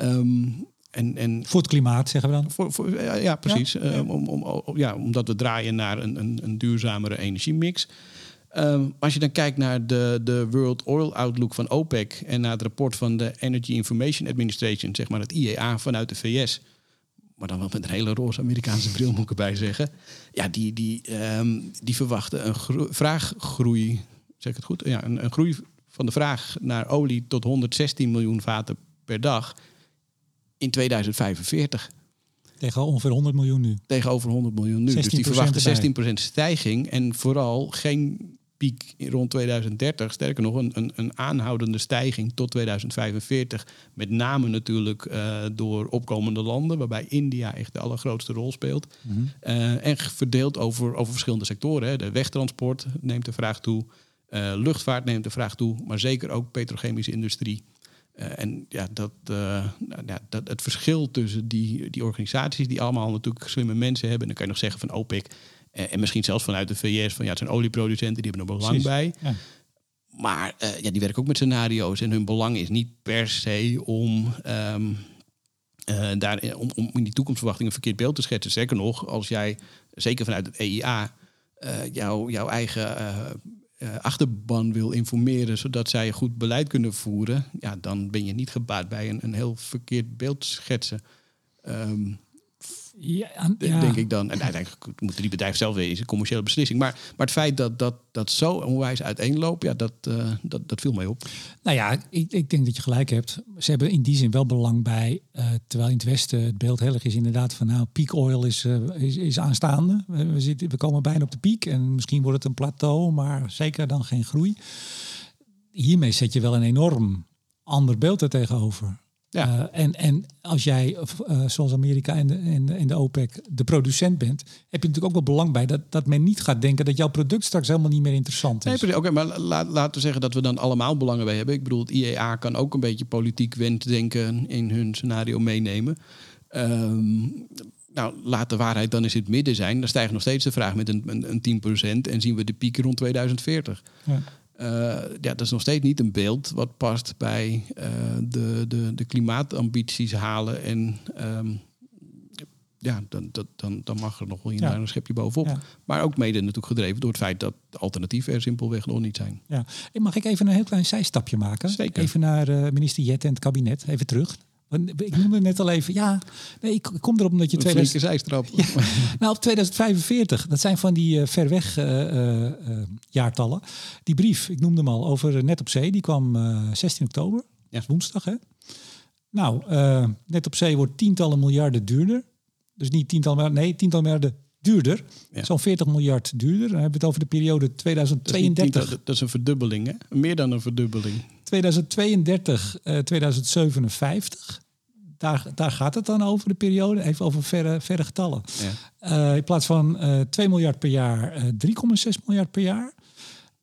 Um, en, en, voor het klimaat, zeggen we dan? Voor, voor, ja, ja, precies. Ja, ja. Om, om, ja, omdat we draaien naar een, een, een duurzamere energiemix. Um, als je dan kijkt naar de, de World Oil Outlook van OPEC en naar het rapport van de Energy Information Administration, zeg maar het IEA vanuit de VS, maar dan wel met een hele roze Amerikaanse bril moet ik erbij zeggen. Ja, die, die, um, die verwachten een vraaggroei, zeg ik het goed? Ja, een, een groei van de vraag naar olie tot 116 miljoen vaten per dag in 2045. Tegen ongeveer 100 miljoen nu. Tegenover 100 miljoen nu. Dus die verwachten 16% stijging en vooral geen piek rond 2030. Sterker nog, een, een, een aanhoudende stijging tot 2045. Met name natuurlijk uh, door opkomende landen, waarbij India echt de allergrootste rol speelt. Mm -hmm. uh, en verdeeld over, over verschillende sectoren. Hè. De wegtransport neemt de vraag toe. Uh, luchtvaart neemt de vraag toe, maar zeker ook petrochemische industrie. Uh, en ja, dat, uh, nou, ja, dat, het verschil tussen die, die organisaties, die allemaal natuurlijk slimme mensen hebben, en dan kan je nog zeggen van OPEC, en misschien zelfs vanuit de VS, van ja, het zijn olieproducenten, die hebben er belang bij. Ja. Maar uh, ja, die werken ook met scenario's. En hun belang is niet per se om, um, uh, daar, om, om in die toekomstverwachtingen een verkeerd beeld te schetsen. Zeker nog, als jij, zeker vanuit het EIA, uh, jou, jouw eigen achterban wil informeren, zodat zij goed beleid kunnen voeren, ja, dan ben je niet gebaat bij een, een heel verkeerd beeld schetsen. Um, ja, ja. Denk ik dan. En uiteindelijk moeten die bedrijven zelf weer een commerciële beslissing. Maar, maar het feit dat dat, dat zo onwijs uiteenloopt, ja, dat, uh, dat, dat viel mij op. Nou ja, ik, ik denk dat je gelijk hebt. Ze hebben in die zin wel belang bij. Uh, terwijl in het Westen het beeld heel erg is inderdaad van nou, peak oil is, uh, is, is aanstaande. We, zitten, we komen bijna op de piek en misschien wordt het een plateau, maar zeker dan geen groei. Hiermee zet je wel een enorm ander beeld er tegenover. Ja. Uh, en, en als jij, uh, zoals Amerika en de, en, de, en de OPEC, de producent bent, heb je natuurlijk ook wel belang bij dat, dat men niet gaat denken dat jouw product straks helemaal niet meer interessant is. Nee, Oké, okay, maar laat, laten we zeggen dat we dan allemaal belangen bij hebben. Ik bedoel, het IEA kan ook een beetje politiek wenddenken in hun scenario meenemen. Um, nou, laat de waarheid dan eens in het midden zijn. Dan stijgt nog steeds de vraag met een, een, een 10% en zien we de piek rond 2040. Ja. Uh, ja, dat is nog steeds niet een beeld wat past bij uh, de, de, de klimaatambities halen. En um, ja, dan, dan, dan mag er nog wel ja. een schepje bovenop. Ja. Maar ook mede natuurlijk gedreven door het feit dat alternatieven er simpelweg nog niet zijn. Ja. Mag ik even een heel klein zijstapje maken? Zeker. Even naar uh, minister Jet en het kabinet. Even terug. Ik noemde net al even, ja, nee, ik kom erop omdat je... 2000... zijstrap. Ja, nou, op 2045, dat zijn van die uh, ver weg uh, uh, jaartallen. Die brief, ik noemde hem al, over Net op Zee, die kwam 16 oktober. Ja. woensdag, hè? Nou, Net op Zee wordt tientallen miljarden duurder. Dus niet tientallen, nee, tientallen miljarden duurder. Ja. Zo'n 40 miljard duurder. Dan hebben we het over de periode 2032. Dat is, dat is een verdubbeling, hè? Meer dan een verdubbeling. 2032, uh, 2057. Daar, daar gaat het dan over, de periode. Even over verre, verre getallen. Ja. Uh, in plaats van uh, 2 miljard per jaar, uh, 3,6 miljard per jaar.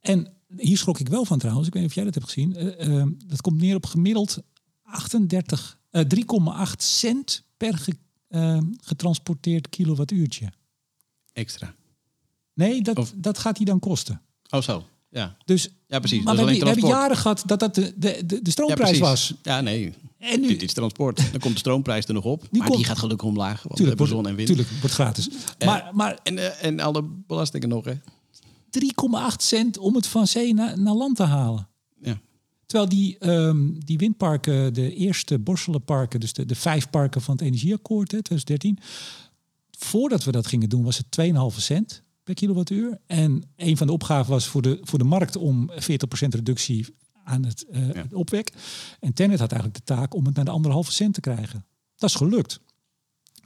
En hier schrok ik wel van trouwens. Ik weet niet of jij dat hebt gezien. Eh, eh, dat komt neer op gemiddeld 38, eh, 3,8 cent per ge- eh, getransporteerd kilowattuurtje. Extra. Nee, dat, Of- dat gaat hij dan kosten. Oh zo, ja. Dus, Ja, precies. maar dat we hebben, we jaren gehad dat dat de, de, de, ja, stroomprijs was. Ja, nee. En nu, Dit is transport. Dan komt de stroomprijs er nog op. Nu maar komt- die gaat gelukkig omlaag. Want we tuurlijk, hebben wordt, zon en wind. tuurlijk, wordt gratis. Maar, maar En, eh, en alle belastingen nog, hè? 3,8 cent om het van zee naar, naar land te halen. Ja. Terwijl die, ehm, die windparken, de eerste Borselenparken, dus de, de vijf parken van het Energieakkoord, hè, 2013. Voordat we dat gingen doen, was het 2,5 cent per kilowattuur. En een van de opgaven was voor de, voor de markt om 40% reductie aan het, eh, Ja. het opwek. En Tennet had eigenlijk de taak om het naar de anderhalve cent te krijgen. Dat is gelukt.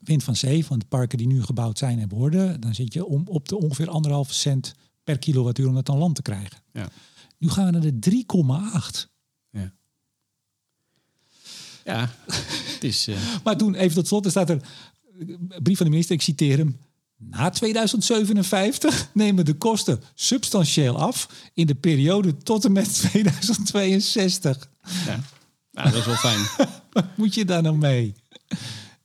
Wind van zee, van de parken die nu gebouwd zijn en worden, dan zit je om op de ongeveer anderhalve cent per kilowattuur om dat aan land te krijgen. Ja. Nu gaan we naar de 3,8. Ja. Ja, het is... eh, Maar toen, even tot slot, er staat er een brief van de minister, ik citeer hem. Na 2057 nemen de kosten substantieel af in de periode tot en met 2062. ja. Nou, dat is wel fijn. Wat moet je daar nou mee?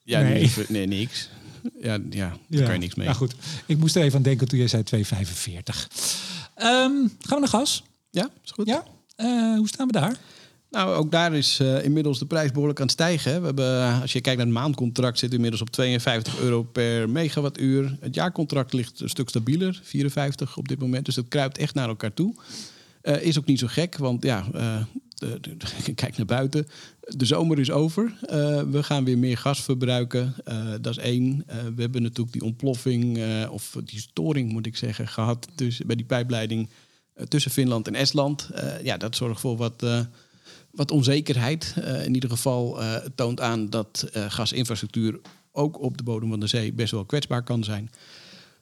Ja, Nee. nee. Niks. Ja, ja daar kan je niks mee. Nou goed, ik moest er even aan denken toen jij zei 245. Ehm, gaan we naar gas? Ja, is goed. Ja? Eh, hoe staan we daar? Nou, ook daar is eh, inmiddels de prijs behoorlijk aan het stijgen. We hebben, eh, als je kijkt naar het maandcontract, zit inmiddels op 52 euro per megawattuur. Het jaarcontract ligt een stuk stabieler, 54 op dit moment. Dus dat kruipt echt naar elkaar toe. Eh, is ook niet zo gek, want ja, eh, de, kijk naar buiten. De zomer is over. We gaan weer meer gas verbruiken. Dat is één. We hebben natuurlijk die ontploffing, of die storing moet ik zeggen, gehad tussen, bij die pijpleiding tussen Finland en Estland. Ja, dat zorgt voor wat, wat onzekerheid. Eh, in ieder geval het toont aan dat eh, gasinfrastructuur ook op de bodem van de zee best wel kwetsbaar kan zijn.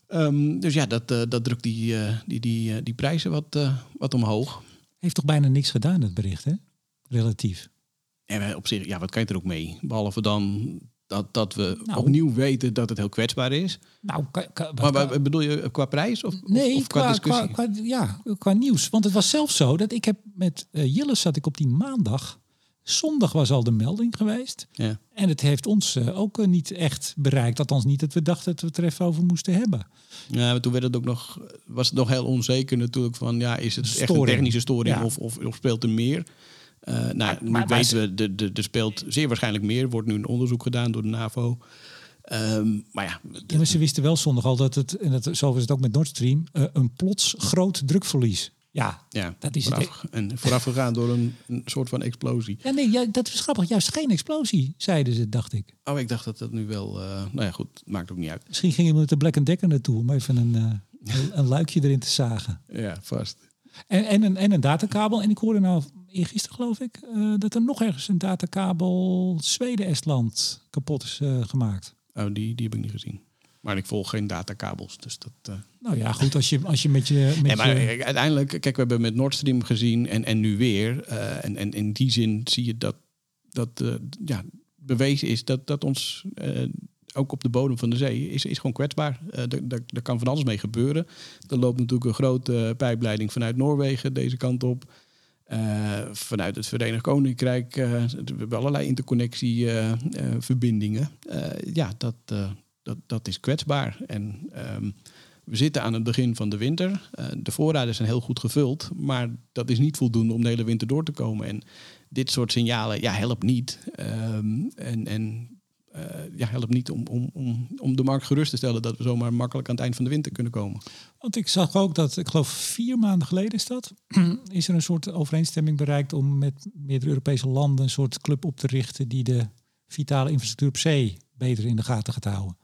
Ehm, dus ja, dat, dat drukt die, die, die, die prijzen wat, wat omhoog. Heeft toch bijna niks gedaan, het bericht, hè? Relatief. En op zich, ja, wat kan je er ook mee? Behalve dan dat, dat we Nou. opnieuw weten dat het heel kwetsbaar is. Nou, Maar, bedoel je qua prijs of, Nee, of, qua, qua, discussie? qua, qua- ja, qua nieuws. Want het was zelfs zo dat ik heb met Jilles zat ik op die maandag. Zondag was al de melding geweest. ja. En het heeft ons eh, ook eh, niet echt bereikt. Althans niet dat we dachten dat we het er even over moesten hebben. Ja, maar toen werd het ook nog, was het nog heel onzeker natuurlijk van, ja, is het echt een technische storing Ja. of, of, of speelt er meer? Eh, nou, nu maar- maar weten we, de- de- er speelt zeer waarschijnlijk meer. Wordt nu een onderzoek gedaan door de NAVO. Ehm, maar ja, Ja, maar ze wisten wel zondag al dat het, en dat, zo was het ook met Nord Stream, eh, een plots groot drukverlies. Ja, ja Dat is het. vooraf, en voorafgegaan door een, een soort van explosie. ja nee, ja, dat is grappig. Juist geen explosie, zeiden ze, dacht ik. Oh, ik dacht dat dat nu wel, eh, nou ja goed, maakt ook niet uit. Misschien ging iemand met de Black Decker naartoe om even een, eh, een, een luikje erin te zagen. Ja, vast. En, en, een, en een datakabel. En ik hoorde nou eergisteren geloof ik eh, dat er nog ergens een datakabel Zweden-Estland kapot is eh, gemaakt. Oh, die, die heb ik niet gezien. Maar ik volg geen datakabels, dus dat... eh, Nou ja, goed, als je, als je met je... Met maar je uiteindelijk, kijk, we hebben met Nord Stream gezien en, en nu weer. en, en in die zin zie je dat, dat ja, bewezen is dat, dat ons ook op de bodem van de zee is, is gewoon kwetsbaar. Eh daar, kan van alles mee gebeuren. Er loopt natuurlijk een grote pijpleiding vanuit Noorwegen deze kant op. Eh, vanuit het Verenigd Koninkrijk. eh, we hebben allerlei interconnectieverbindingen. ja, dat, dat, dat is kwetsbaar. En ehm, we zitten aan het begin van de winter. De voorraden zijn heel goed gevuld, maar dat is niet voldoende om de hele winter door te komen. En dit soort signalen, ja, helpt niet. Ehm, en en ja, helpt niet om, om, om, om de markt gerust te stellen dat we zomaar makkelijk aan het eind van de winter kunnen komen. Want ik zag ook dat, ik geloof vier maanden geleden is dat, is er een soort overeenstemming bereikt om met meerdere Europese landen een soort club op te richten die de vitale infrastructuur op zee beter in de gaten gaat houden.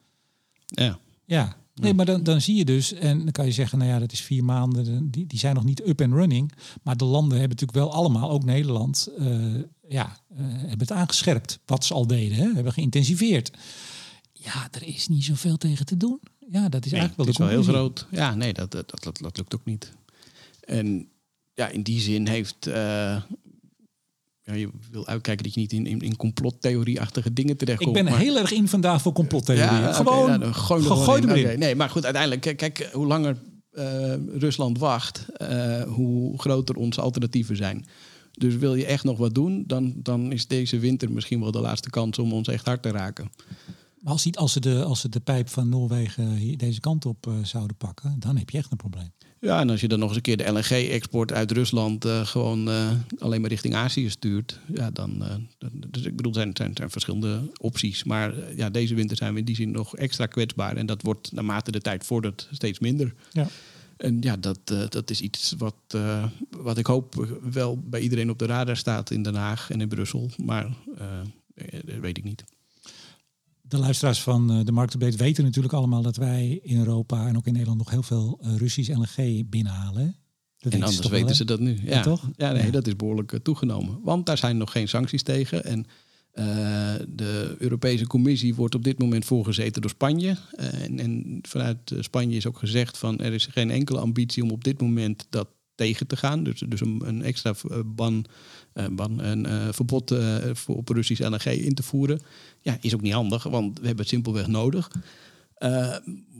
Ja, Ja, nee, maar dan, dan zie je dus, en dan kan je zeggen, nou ja, dat is vier maanden, die, die zijn nog niet up and running. Maar de landen hebben natuurlijk wel allemaal, ook Nederland, eh, ja, eh, hebben het aangescherpt wat ze al deden, hè, hebben geïntensiveerd. Ja, er is niet zoveel tegen te doen. Ja, dat is Nee, eigenlijk wel het is wel heel groot. Ja, nee, dat, dat, dat, dat lukt ook niet. En ja, in die zin heeft... eh, ja, je wil uitkijken dat je niet in, in, in complottheorie-achtige dingen Ik terechtkomt. ben maar- heel erg in vandaag voor complottheorieën. oké, gewoon, nou, dan gooi. Nee, maar goed, uiteindelijk, kijk, kijk, hoe langer eh, Rusland wacht, hoe groter onze alternatieven zijn. Dus wil je echt nog wat doen, dan, dan is deze winter misschien wel de laatste kans om ons echt hard te raken. Maar als, als, ze de, als ze de pijp van Noorwegen deze kant op eh, zouden pakken, dan heb je echt een probleem. Ja, en als je dan nog eens een keer de LNG-export uit Rusland eh, gewoon eh, alleen maar richting Azië stuurt, ja, dan. dus ik bedoel, er zijn, zijn, zijn verschillende opties. Maar ja, deze winter zijn we in die zin nog extra kwetsbaar. En dat wordt naarmate de tijd vordert steeds minder. Ja. En ja, dat, eh, dat is iets wat, eh, wat ik hoop wel bij iedereen op de radar staat in Den Haag en in Brussel. Maar eh, eh, dat weet ik niet. De luisteraars van de Marktupdate weten natuurlijk allemaal dat wij in Europa en ook in Nederland nog heel veel Russisch LNG binnenhalen. Dat En weten anders wel, weten ze dat nu. Ja, toch? Ja, nee, Ja. dat is behoorlijk eh, toegenomen. Want daar zijn nog geen sancties tegen. En eh, de Europese Commissie wordt op dit moment voorgezeten door Spanje. Eh, en, en vanuit eh, Spanje is ook gezegd van er is geen enkele ambitie om op dit moment dat tegen te gaan. Dus, dus een, een extra ban, eh, ban een verbod voor op Russisch LNG in te voeren. Ja, is ook niet handig, want we hebben het simpelweg nodig.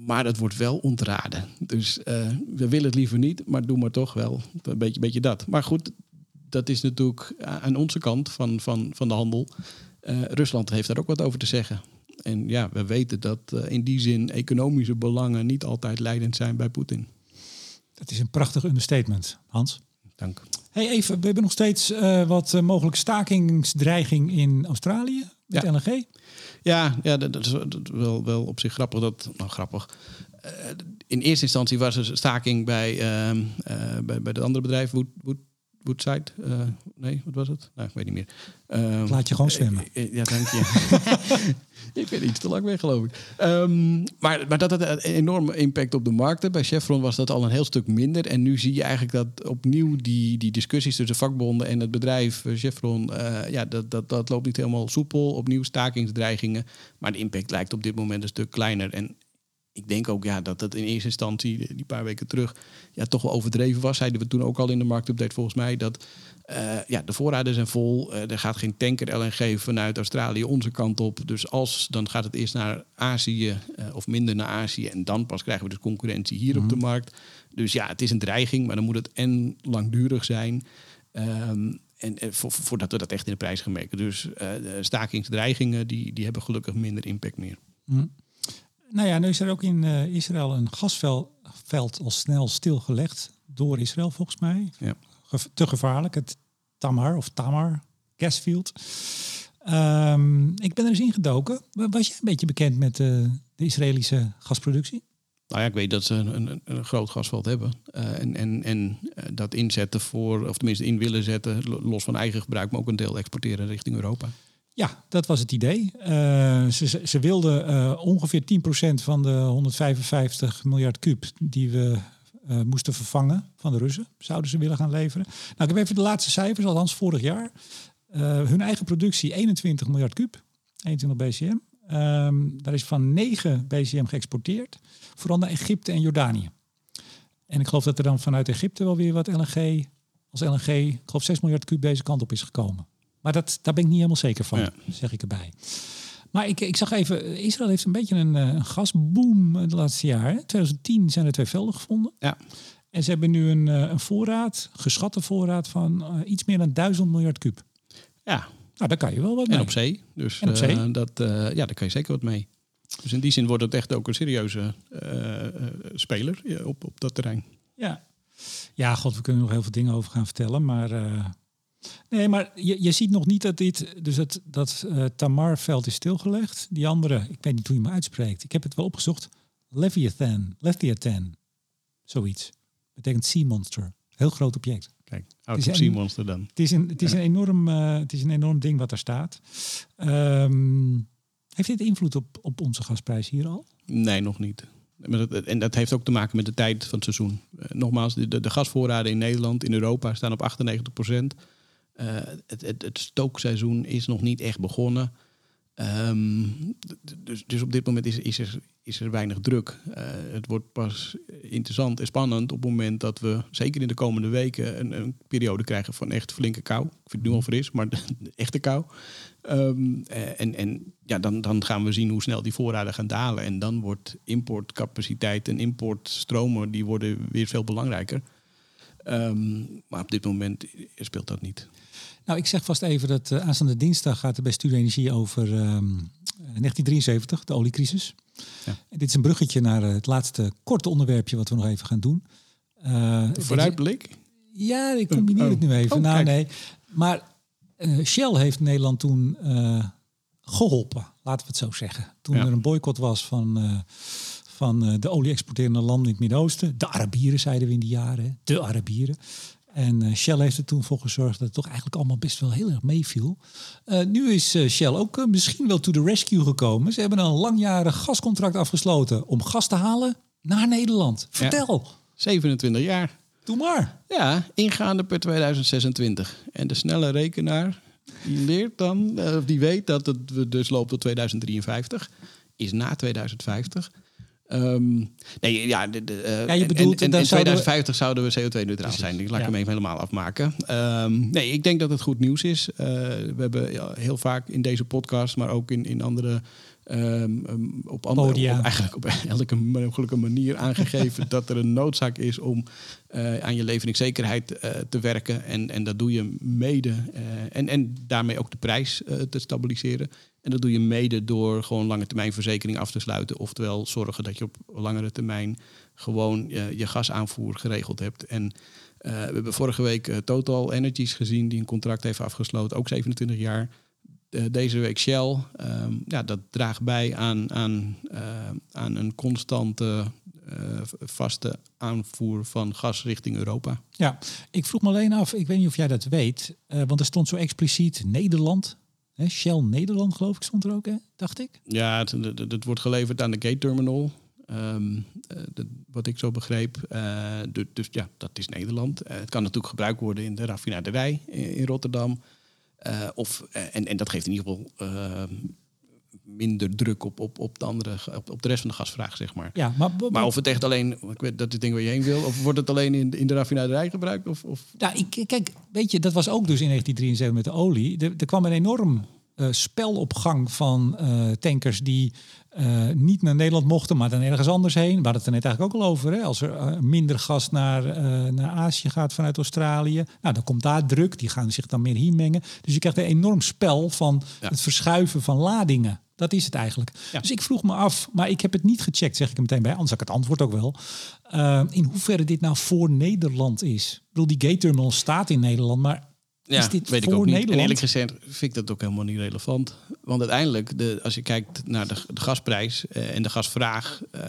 Maar dat wordt wel ontraden. Dus we willen het liever niet, maar doe maar toch wel. Een beetje, beetje dat. Maar goed, dat is natuurlijk aan onze kant van, van, van de handel. Eh, Rusland heeft daar ook wat over te zeggen. En ja, we weten dat eh, in die zin economische belangen niet altijd leidend zijn bij Poetin. Dat is een prachtig understatement, Hans. Dank. Hey, even, we hebben nog steeds eh, wat eh, mogelijke stakingsdreiging in Australië met Ja. LNG. Ja, ja dat, dat is wel, wel op zich grappig. Dat, nou, grappig. Eh, in eerste instantie was er staking bij, ehm, eh, bij, bij het andere bedrijf, Wood, Wood, Woodside. Eh, nee, wat was het? Nou, ik weet niet meer. Ehm, Laat je gewoon zwemmen. eh, eh, Ja, dank je. ik ben iets te lang weg, geloof ik. Ehm, maar, maar dat had een enorme impact op de markten. Bij Chevron was dat al een heel stuk minder. En nu zie je eigenlijk dat opnieuw die, die discussies tussen vakbonden en het bedrijf eh, Chevron... eh, ja, dat, dat, dat loopt niet helemaal soepel. Opnieuw stakingsdreigingen. Maar de impact lijkt op dit moment een stuk kleiner. En ik denk ook ja, dat dat in eerste instantie, die paar weken terug, ja, toch wel overdreven was. Zeiden we toen ook al in de marktupdate volgens mij. Dat eh, ja, de voorraden zijn vol. Eh, er gaat geen tanker LNG vanuit Australië onze kant op. Dus als, dan gaat het eerst naar Azië eh, of minder naar Azië. En dan pas krijgen we dus concurrentie hier op de markt. Dus ja, het is een dreiging, maar dan moet het en langdurig zijn. Ehm, en eh, vo- voordat we dat echt in de prijs gaan merken. Dus eh, stakingsdreigingen, die, die hebben gelukkig minder impact meer. Hm. Nou ja, nu is er ook in eh, Israël een gasveld veld al snel stilgelegd door Israël volgens mij. Ja. Ge- te gevaarlijk, het Tamar of Tamar gasfield. Ehm, ik ben er eens ingedoken. Wa- Was jij een beetje bekend met eh, de Israëlische gasproductie? Nou ja, ik weet dat ze een, een, een groot gasveld hebben. Eh, en en, en dat inzetten voor, of tenminste in willen zetten, lo- los van eigen gebruik, maar ook een deel exporteren richting Europa. Ja, dat was het idee. Eh, ze, ze, wilden eh, ongeveer 10% van de 155 miljard kuub die we eh, moesten vervangen van de Russen, zouden ze willen gaan leveren. Nou, ik heb even de laatste cijfers, althans vorig jaar. Hun eigen productie 21 miljard kuub, 21 BCM. Ehm, daar is van 9 BCM geëxporteerd, vooral naar Egypte en Jordanië. En ik geloof dat er dan vanuit Egypte wel weer wat LNG, als LNG, ik geloof 6 miljard kuub deze kant op is gekomen. Maar dat, daar ben ik niet helemaal zeker van, Ja. zeg ik erbij. Maar ik, ik zag even, Israël heeft een beetje een, eh, een gasboom de laatste jaren. In 2010 zijn er twee velden gevonden. Ja. En ze hebben nu een, eh, een voorraad, geschatte voorraad van eh, iets meer dan 1000 miljard kuub. Ja, Nou, daar kan je wel wat mee. en op zee. Dus En op zee. eh, dat, eh, ja, daar kan je zeker wat mee. Dus in die zin wordt het echt ook een serieuze eh, eh, speler op, op dat terrein. Ja. ja, god, we kunnen nog heel veel dingen over gaan vertellen. Maar eh, nee, maar je, je ziet nog niet dat dit, dus dat, dat eh, Tamar-veld is stilgelegd. Die andere, ik weet niet hoe je hem uitspreekt. Ik heb het wel opgezocht. Leviathan, Leviathan, zoiets. Betekent sea monster. Heel groot object. Kijk, Het een- sea monster dan. Het is een, het is een, enorm, eh, het is een enorm ding wat daar staat. Ehm, heeft dit invloed op, op onze gasprijs hier al? Nee, nog niet. En dat heeft ook te maken met de tijd van het seizoen. Eh, nogmaals, de, de, de gasvoorraden in Nederland, in Europa staan op 98 procent. Het, het, het stookseizoen is nog niet echt begonnen. Ehm, dus, dus op dit moment is, is, er, is er weinig druk. Uh, het wordt pas interessant en spannend op het moment dat we, zeker in de komende weken, een, een periode krijgen van echt flinke kou. Ik vind het nu al fris, maar de, echte kou. Um, en en ja, dan, dan gaan we zien hoe snel die voorraden gaan dalen. En dan wordt importcapaciteit en importstromen die worden weer veel belangrijker. Um, maar op dit moment speelt dat niet. Nou, ik zeg vast even dat uh, aanstaande dinsdag gaat er bij Studio Energie over um, 1973, de oliecrisis. Ja. En dit is een bruggetje naar het laatste korte onderwerpje wat we nog even gaan doen. Uh, vooruitblik? Ja, ik combineer oh. het nu even. Oh, nou, nee. Maar uh, Shell heeft Nederland toen uh, geholpen, laten we het zo zeggen. Toen ja. er een boycott was van, van de olie-exporterende landen in het Midden-Oosten. De Arabieren zeiden we in die jaren, de Arabieren. En Shell heeft er toen voor gezorgd dat het toch eigenlijk allemaal best wel heel erg meeviel. nu is Shell ook misschien wel to the rescue gekomen. Ze hebben een langjarig gascontract afgesloten om gas te halen naar Nederland. Vertel. Ja. 27 jaar. Doe maar. Ja, ingaande per 2026. En de snelle rekenaar, die leert dan, of die weet dat het dus loopt tot 2053. Is na 2050. Um, nee, ja, de, de, ja je bedoelt, en, en, in 2050 zouden we CO2-neutraal zijn. Ik laat ja. hem even helemaal afmaken. Um, nee, ik denk dat het goed nieuws is. Uh, we hebben ja, heel vaak in deze podcast, maar ook in, in andere Um, um, op, andere, op, eigenlijk op elke mogelijke manier aangegeven dat er een noodzaak is om uh, aan je leveringszekerheid uh, te werken. En, en dat doe je mede. Uh, en, en daarmee ook de prijs te stabiliseren. En dat doe je mede door gewoon lange termijn verzekering af te sluiten. Oftewel zorgen dat je op langere termijn gewoon je gasaanvoer geregeld hebt. En we hebben vorige week Total Energies gezien die een contract heeft afgesloten, ook 27 jaar. Eh, deze week Shell. Ehm, ja, dat draagt bij aan, aan, uh, aan een constante uh, vaste aanvoer van gas richting Europa. Ja, ik vroeg me alleen af, ik weet niet of jij dat weet, want er stond zo expliciet Nederland. Hè, Shell Nederland, geloof ik, stond er ook, hè? dacht ik. Ja, het, het, het wordt geleverd aan de gate terminal. Um, de, wat ik zo begreep. dus, dus ja, dat is Nederland. het kan natuurlijk gebruikt worden in de raffinaderij in, in Rotterdam. Uh, of, uh, en, en dat geeft in ieder geval uh, minder druk op, op, op, de andere, op, op de rest van de gasvraag, zeg maar. Ja, maar, maar of het echt alleen, ik weet dat het ding waar je heen wil, of wordt het alleen in, in de raffinaderij gebruikt? Of, of? Ja, ik, kijk, weet je, dat was ook dus in 1973 met de olie. Er, er kwam een enorm uh, spel op gang van uh, tankers die uh, niet naar Nederland mochten, maar dan ergens anders heen. We hadden het er net eigenlijk ook al over. Hè? Als er minder gas naar, naar Azië gaat vanuit Australië, nou, dan komt daar druk. Die gaan zich dan meer hier mengen. Dus je krijgt een enorm spel van ja. het verschuiven van ladingen. Dat is het eigenlijk. Ja. Dus ik vroeg me af, maar ik heb het niet gecheckt, zeg ik er meteen bij. Anders had ik het antwoord ook wel. In hoeverre dit nou voor Nederland is. Ik bedoel, die gate terminal staat in Nederland, maar ja, is dit weet voor ik ook niet. Nederland? En eerlijk gezegd vind ik dat ook helemaal niet relevant. Want uiteindelijk, de, als je kijkt naar de, de gasprijs uh, en de gasvraag. Uh,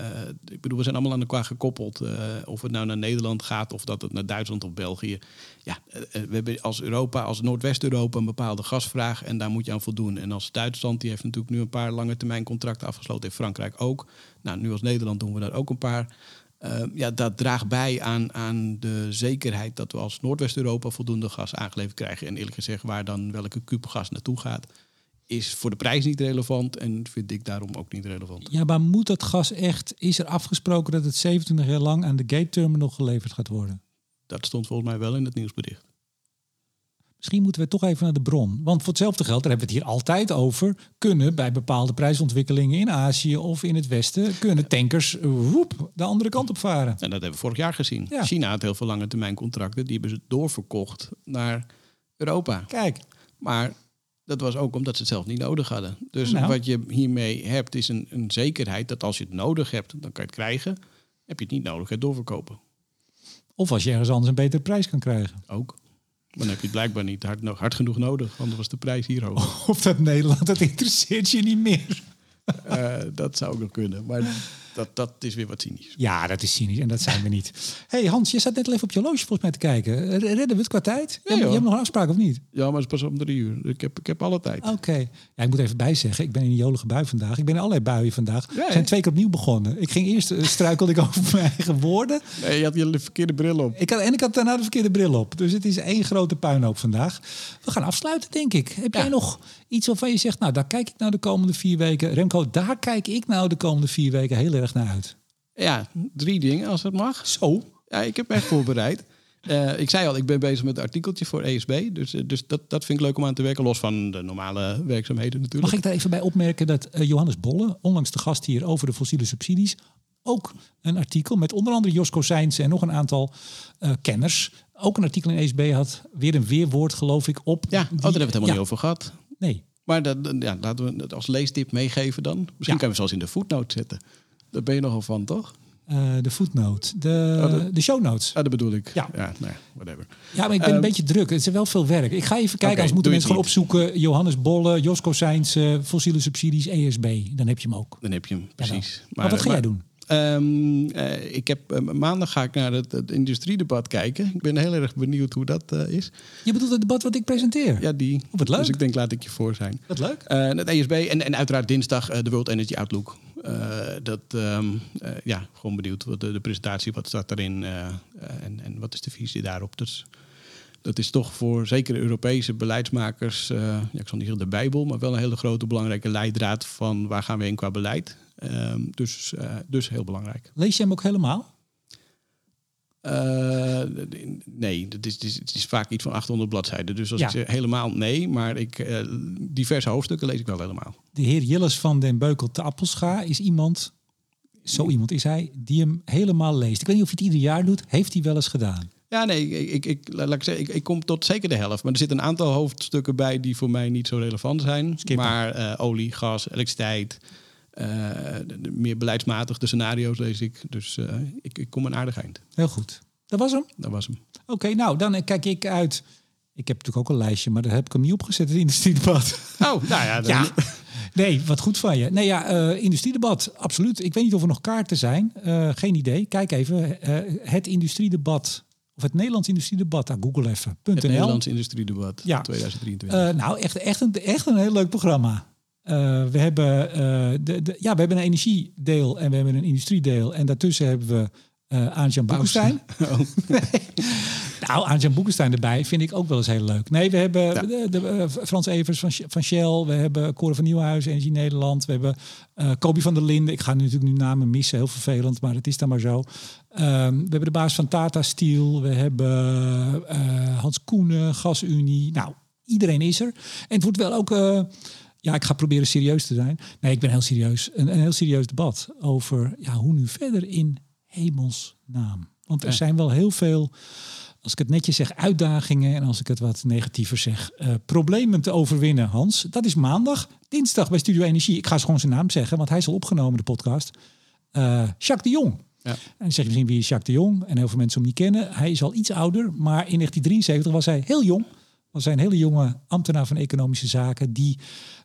ik bedoel, we zijn allemaal aan elkaar gekoppeld. Uh, of het nou naar Nederland gaat of dat het naar Duitsland of België. Ja, we hebben als Europa, als Noordwest-Europa een bepaalde gasvraag. En daar moet je aan voldoen. En als Duitsland, die heeft natuurlijk nu een paar lange termijn contracten afgesloten. In Frankrijk ook. Nou, nu als Nederland doen we daar ook een paar. Uh, ja, dat draagt bij aan, aan de zekerheid dat we als Noordwest-Europa voldoende gas aangeleverd krijgen. En eerlijk gezegd, waar dan welke kuub gas naartoe gaat, is voor de prijs niet relevant en vind ik daarom ook niet relevant. Ja, maar moet dat gas echt, is er afgesproken dat het 27 jaar lang aan de gate terminal geleverd gaat worden? Dat stond volgens mij wel in het nieuwsbericht. Misschien moeten we toch even naar de bron. Want voor hetzelfde geld, daar hebben we het hier altijd over, kunnen bij bepaalde prijsontwikkelingen in Azië of in het Westen, kunnen tankers woep, de andere kant op varen. En dat hebben we vorig jaar gezien. Ja. China had heel veel lange termijn contracten, die hebben ze doorverkocht naar Europa. Kijk. Maar dat was ook omdat ze het zelf niet nodig hadden. Dus nou. wat je hiermee hebt, is een, een, zekerheid dat als je het nodig hebt, dan kan je het krijgen. Heb je het niet nodig, het doorverkopen. Of als je ergens anders een betere prijs kan krijgen. Ook. Dan heb je het blijkbaar niet hard, hard genoeg nodig, anders was de prijs hier hoog. Of dat Nederland, dat interesseert je niet meer. uh, dat zou ook nog kunnen. Maar dat, dat is weer wat cynisch. Ja, dat is cynisch en dat zijn we niet. hey Hans, je zat net al even op je horloge volgens mij te kijken. Redden we het qua tijd? je, hebt, je hebt nog een afspraak of niet? Ja, maar het is pas om drie uur. Ik heb, ik heb alle tijd. Oké. Ja, ik moet even bijzeggen, ik ben in een jolige bui vandaag. Ik ben in allerlei buien vandaag. Ja, We zijn twee keer opnieuw begonnen. Ik ging eerst, eh, struikelde ik over mijn eigen woorden. Nee, je had je verkeerde bril op. Ik had, en ik had daarna de verkeerde bril op. Dus het is één grote puinhoop vandaag. We gaan afsluiten, denk ik. Heb jij nog iets waarvan je zegt, nou, daar kijk ik nou de komende vier weken. Remco, daar kijk ik nou de komende vier weken heel erg naar uit. Ja, drie dingen als het mag. Zo. Ja, ik heb me echt voorbereid. Eh, ik zei al, ik ben bezig met een artikeltje voor ESB. Dus, eh, dus dat, dat vind ik leuk om aan te werken. Los van de normale werkzaamheden natuurlijk. Mag ik daar even bij opmerken dat eh, Johannes Bolle, onlangs de gast hier over de fossiele subsidies, ook een artikel met onder andere Josko Seijns en nog een aantal eh, kenners, ook een artikel in ESB had, weer een weerwoord geloof ik op. Ja, oh, daar hebben we het helemaal ja, niet over gehad. Nee, Maar dat, ja, laten we het als leestip meegeven dan. Misschien Ja. kan je zoals in de footnote zetten. Daar ben je nogal van, toch? eh, de footnote, de, Oh, de- de show notes. Ah, dat bedoel ik. Ja. ja ja, whatever. Ja, maar ik ben een Ehm, beetje druk. Het is wel veel werk. Ik ga even kijken, Oké, anders moeten mensen gewoon het opzoeken. Johannes Bolle, Josko Seijns, eh, fossiele subsidies, ESB. Dan heb je hem ook. Dan heb je hem, precies. Maar, wat ga jij doen? Ehm, eh, ik heb, eh, maandag ga ik naar het, het industriedebat kijken. Ik ben heel erg benieuwd hoe dat eh, is. Je bedoelt het debat wat ik presenteer? Ja, die. Oh, wat leuk. Dus ik denk, laat ik je voor zijn. Wat leuk. Het ESB en, en uiteraard dinsdag de World Energy Outlook. Dat, ehm, eh, ja, gewoon benieuwd wat de, de presentatie, wat staat erin eh, en, en wat is de visie daarop. Dus dat is toch voor zeker Europese beleidsmakers, ja, ik zal niet zeggen de Bijbel, maar wel een hele grote belangrijke leidraad van waar gaan we heen qua beleid. Ehm, dus, eh, dus heel belangrijk. Lees je hem ook helemaal? Eh, nee, het is, het, is, vaak iets van 800 bladzijden. Dus als Ja. ik zeg helemaal nee, maar ik, eh, diverse hoofdstukken lees ik wel helemaal. De heer Jilles van den Beukel te Appelscha is iemand, zo iemand is hij, die hem helemaal leest. Ik weet niet of hij het ieder jaar doet. Heeft hij wel eens gedaan? Ja, nee, ik, ik, ik, laat ik zeggen, ik, ik kom tot zeker de helft. Maar er zitten een aantal hoofdstukken bij die voor mij niet zo relevant zijn. Skippen. Maar eh, olie, gas, elektriciteit, eh, de- de meer beleidsmatig de scenario's lees ik. Dus eh, ik, ik kom een aardig eind. Heel goed. Dat was hem. Dat was hem. Oké, nou dan eh, kijk ik uit. Ik heb natuurlijk ook een lijstje, maar daar heb ik hem niet opgezet, het industriedebat. Oh, nou ja. dan- Ja, nee, wat goed van je. Nee, ja, eh, industriedebat, absoluut. Ik weet niet of er nog kaarten zijn. Eh, geen idee. Kijk even, eh, het industriedebat, of het Nederlands industriedebat, ah, google even. Het. Nederlands industriedebat Ja. 2023. Eh, nou, echt, echt, een, echt een heel leuk programma. Eh, we, hebben, eh, de, de, ja, we hebben een energiedeel en we hebben een industriedeel. En daartussen hebben we Aantjan Boekenstein. Oh. Nou, Aantjan Boekenstein erbij vind ik ook wel eens heel leuk. Nee, we hebben Ja. de, de, Frans Evers van, van Shell. We hebben Cor van Nieuwhuizen, Energie Nederland. We hebben eh Kobi van der Linden. Ik ga nu natuurlijk nu namen missen, heel vervelend, maar het is dan maar zo. Ehm, we hebben de baas van Tata Steel. We hebben Hans Koenen, GasUnie. Nou, iedereen is er. En het wordt wel ook... ja, ik ga proberen serieus te zijn. Nee, ik ben heel serieus. Een, een heel serieus debat over ja, hoe nu verder in hemelsnaam. Want er Ja. zijn wel heel veel, als ik het netjes zeg, uitdagingen. En als ik het wat negatiever zeg, eh, problemen te overwinnen, Hans. Dat is maandag. Dinsdag bij Studio Energie. Ik ga gewoon zijn naam zeggen, want hij is al opgenomen, de podcast. Eh, Jacques de Jong. Ja. En dan zeg je misschien wie is Jacques de Jong? En heel veel mensen hem niet kennen. Hij is al iets ouder, maar in 1973 was hij heel jong. Was hij een hele jonge ambtenaar van economische zaken die,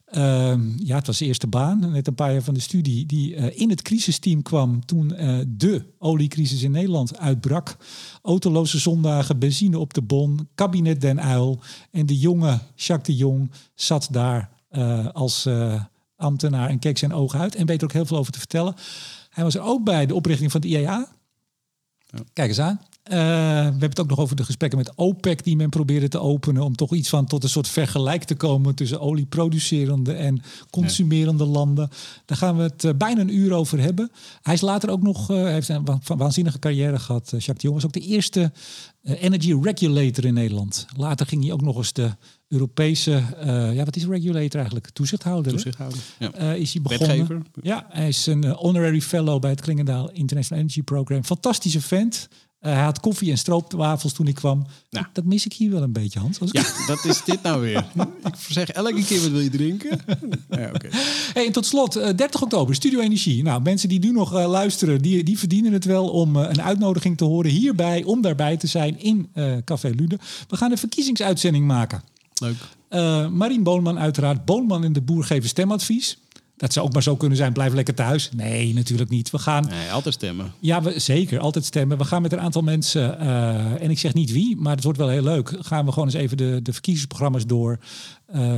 ehm, ja, het was zijn eerste baan, net een paar jaar van de studie, die eh, in het crisisteam kwam toen eh, de oliecrisis in Nederland uitbrak. Autoloze zondagen, benzine op de bon, kabinet Den Uil. En de jonge Jacques de Jong zat daar eh, als ambtenaar en keek zijn ogen uit en weet er ook heel veel over te vertellen. Hij was er ook bij de oprichting van het IEA. Kijk eens aan. Eh, we hebben het ook nog over de gesprekken met OPEC die men probeerde te openen om toch iets van tot een soort vergelijk te komen tussen olieproducerende en consumerende landen. Daar gaan we het eh, bijna een uur over hebben. Hij is later ook nog, eh, heeft een wa- waanzinnige carrière gehad. Eh, Jacques de Jong was ook de eerste energy regulator in Nederland. Later ging hij ook nog eens de Europese, eh, ja wat is regulator eigenlijk? Toezichthouder. Toezichthouder. Ja. Is hij begonnen. Wetgever. Ja, hij is een honorary fellow bij het Klingendaal International Energy Program. Fantastische vent. Eh, hij had koffie en stroopwafels toen ik kwam. Nou. Dat mis ik hier wel een beetje, Hans. Ja, dat is dit nou weer. Ik zeg elke keer, wat wil je drinken? Ja. Hey, en tot slot, eh, 30 oktober, Studio Energie. Nou, mensen die nu nog eh, luisteren, die, die verdienen het wel om eh, een uitnodiging te horen hierbij, om daarbij te zijn in eh, Café Lude. We gaan een verkiezingsuitzending maken. Leuk. Eh Marien Boonman uiteraard. Boonman en de Boer geven stemadvies. Dat zou ook maar zo kunnen zijn, blijf lekker thuis. Nee, natuurlijk niet. We gaan... Nee, altijd stemmen. Ja, we, zeker. Altijd stemmen. We gaan met een aantal mensen, eh, en ik zeg niet wie, maar het wordt wel heel leuk. Gaan we gewoon eens even de, de verkiezingsprogramma's door. Uh,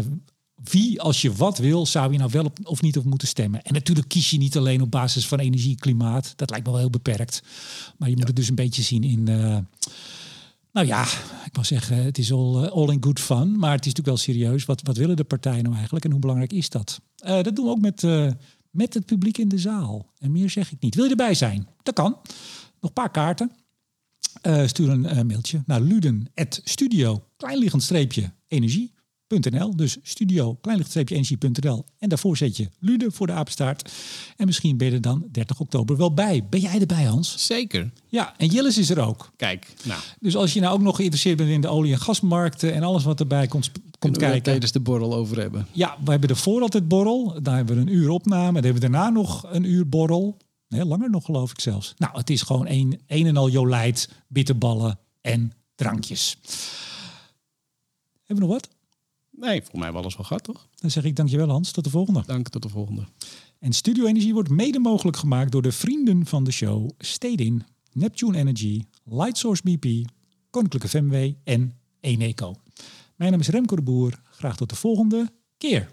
wie, als je wat wil, zou je nou wel op, of niet op moeten stemmen. En natuurlijk kies je niet alleen op basis van energie, klimaat. Dat lijkt me wel heel beperkt. Maar je moet het dus een beetje zien in... Uh, nou ja, ik wil zeggen, het is all, all in good fun. Maar het is natuurlijk wel serieus. Wat, wat willen de partijen nou eigenlijk en hoe belangrijk is dat? Uh, dat doen we ook met, uh, met het publiek in de zaal. En meer zeg ik niet. Wil je erbij zijn? Dat kan. Nog een paar kaarten. Stuur een mailtje naar luden.studio, kleinliggend streepje, energie. .nl, dus studio kleinlichtstreepje-energie.nl en daarvoor zet je Lude voor de apenstaart. En misschien ben je er dan 30 oktober wel bij. Ben jij erbij, Hans? Zeker. Ja, en Jillis is er ook. Kijk, nou. Dus als je nou ook nog geïnteresseerd bent in de olie- en gasmarkten en alles wat erbij komt, komt kijken. tijdens de borrel over hebben. Ja, we hebben ervoor altijd borrel. Daar hebben we een uur opname. Dan hebben we daarna nog een uur borrel. Nee, langer nog geloof ik zelfs. Nou, het is gewoon een, een en al jolijt, bitterballen en drankjes. Hebben we nog wat? Nee, voor mij hebben we alles wel gehad, toch? Dan zeg ik dankjewel Hans, tot de volgende. Dank, tot de volgende. En Studio Energie wordt mede mogelijk gemaakt door de vrienden van de show Stedin, Neptune Energy, Lightsource BP, Koninklijke FMW en Eneco. Mijn naam is Remco de Boer. Graag tot de volgende keer.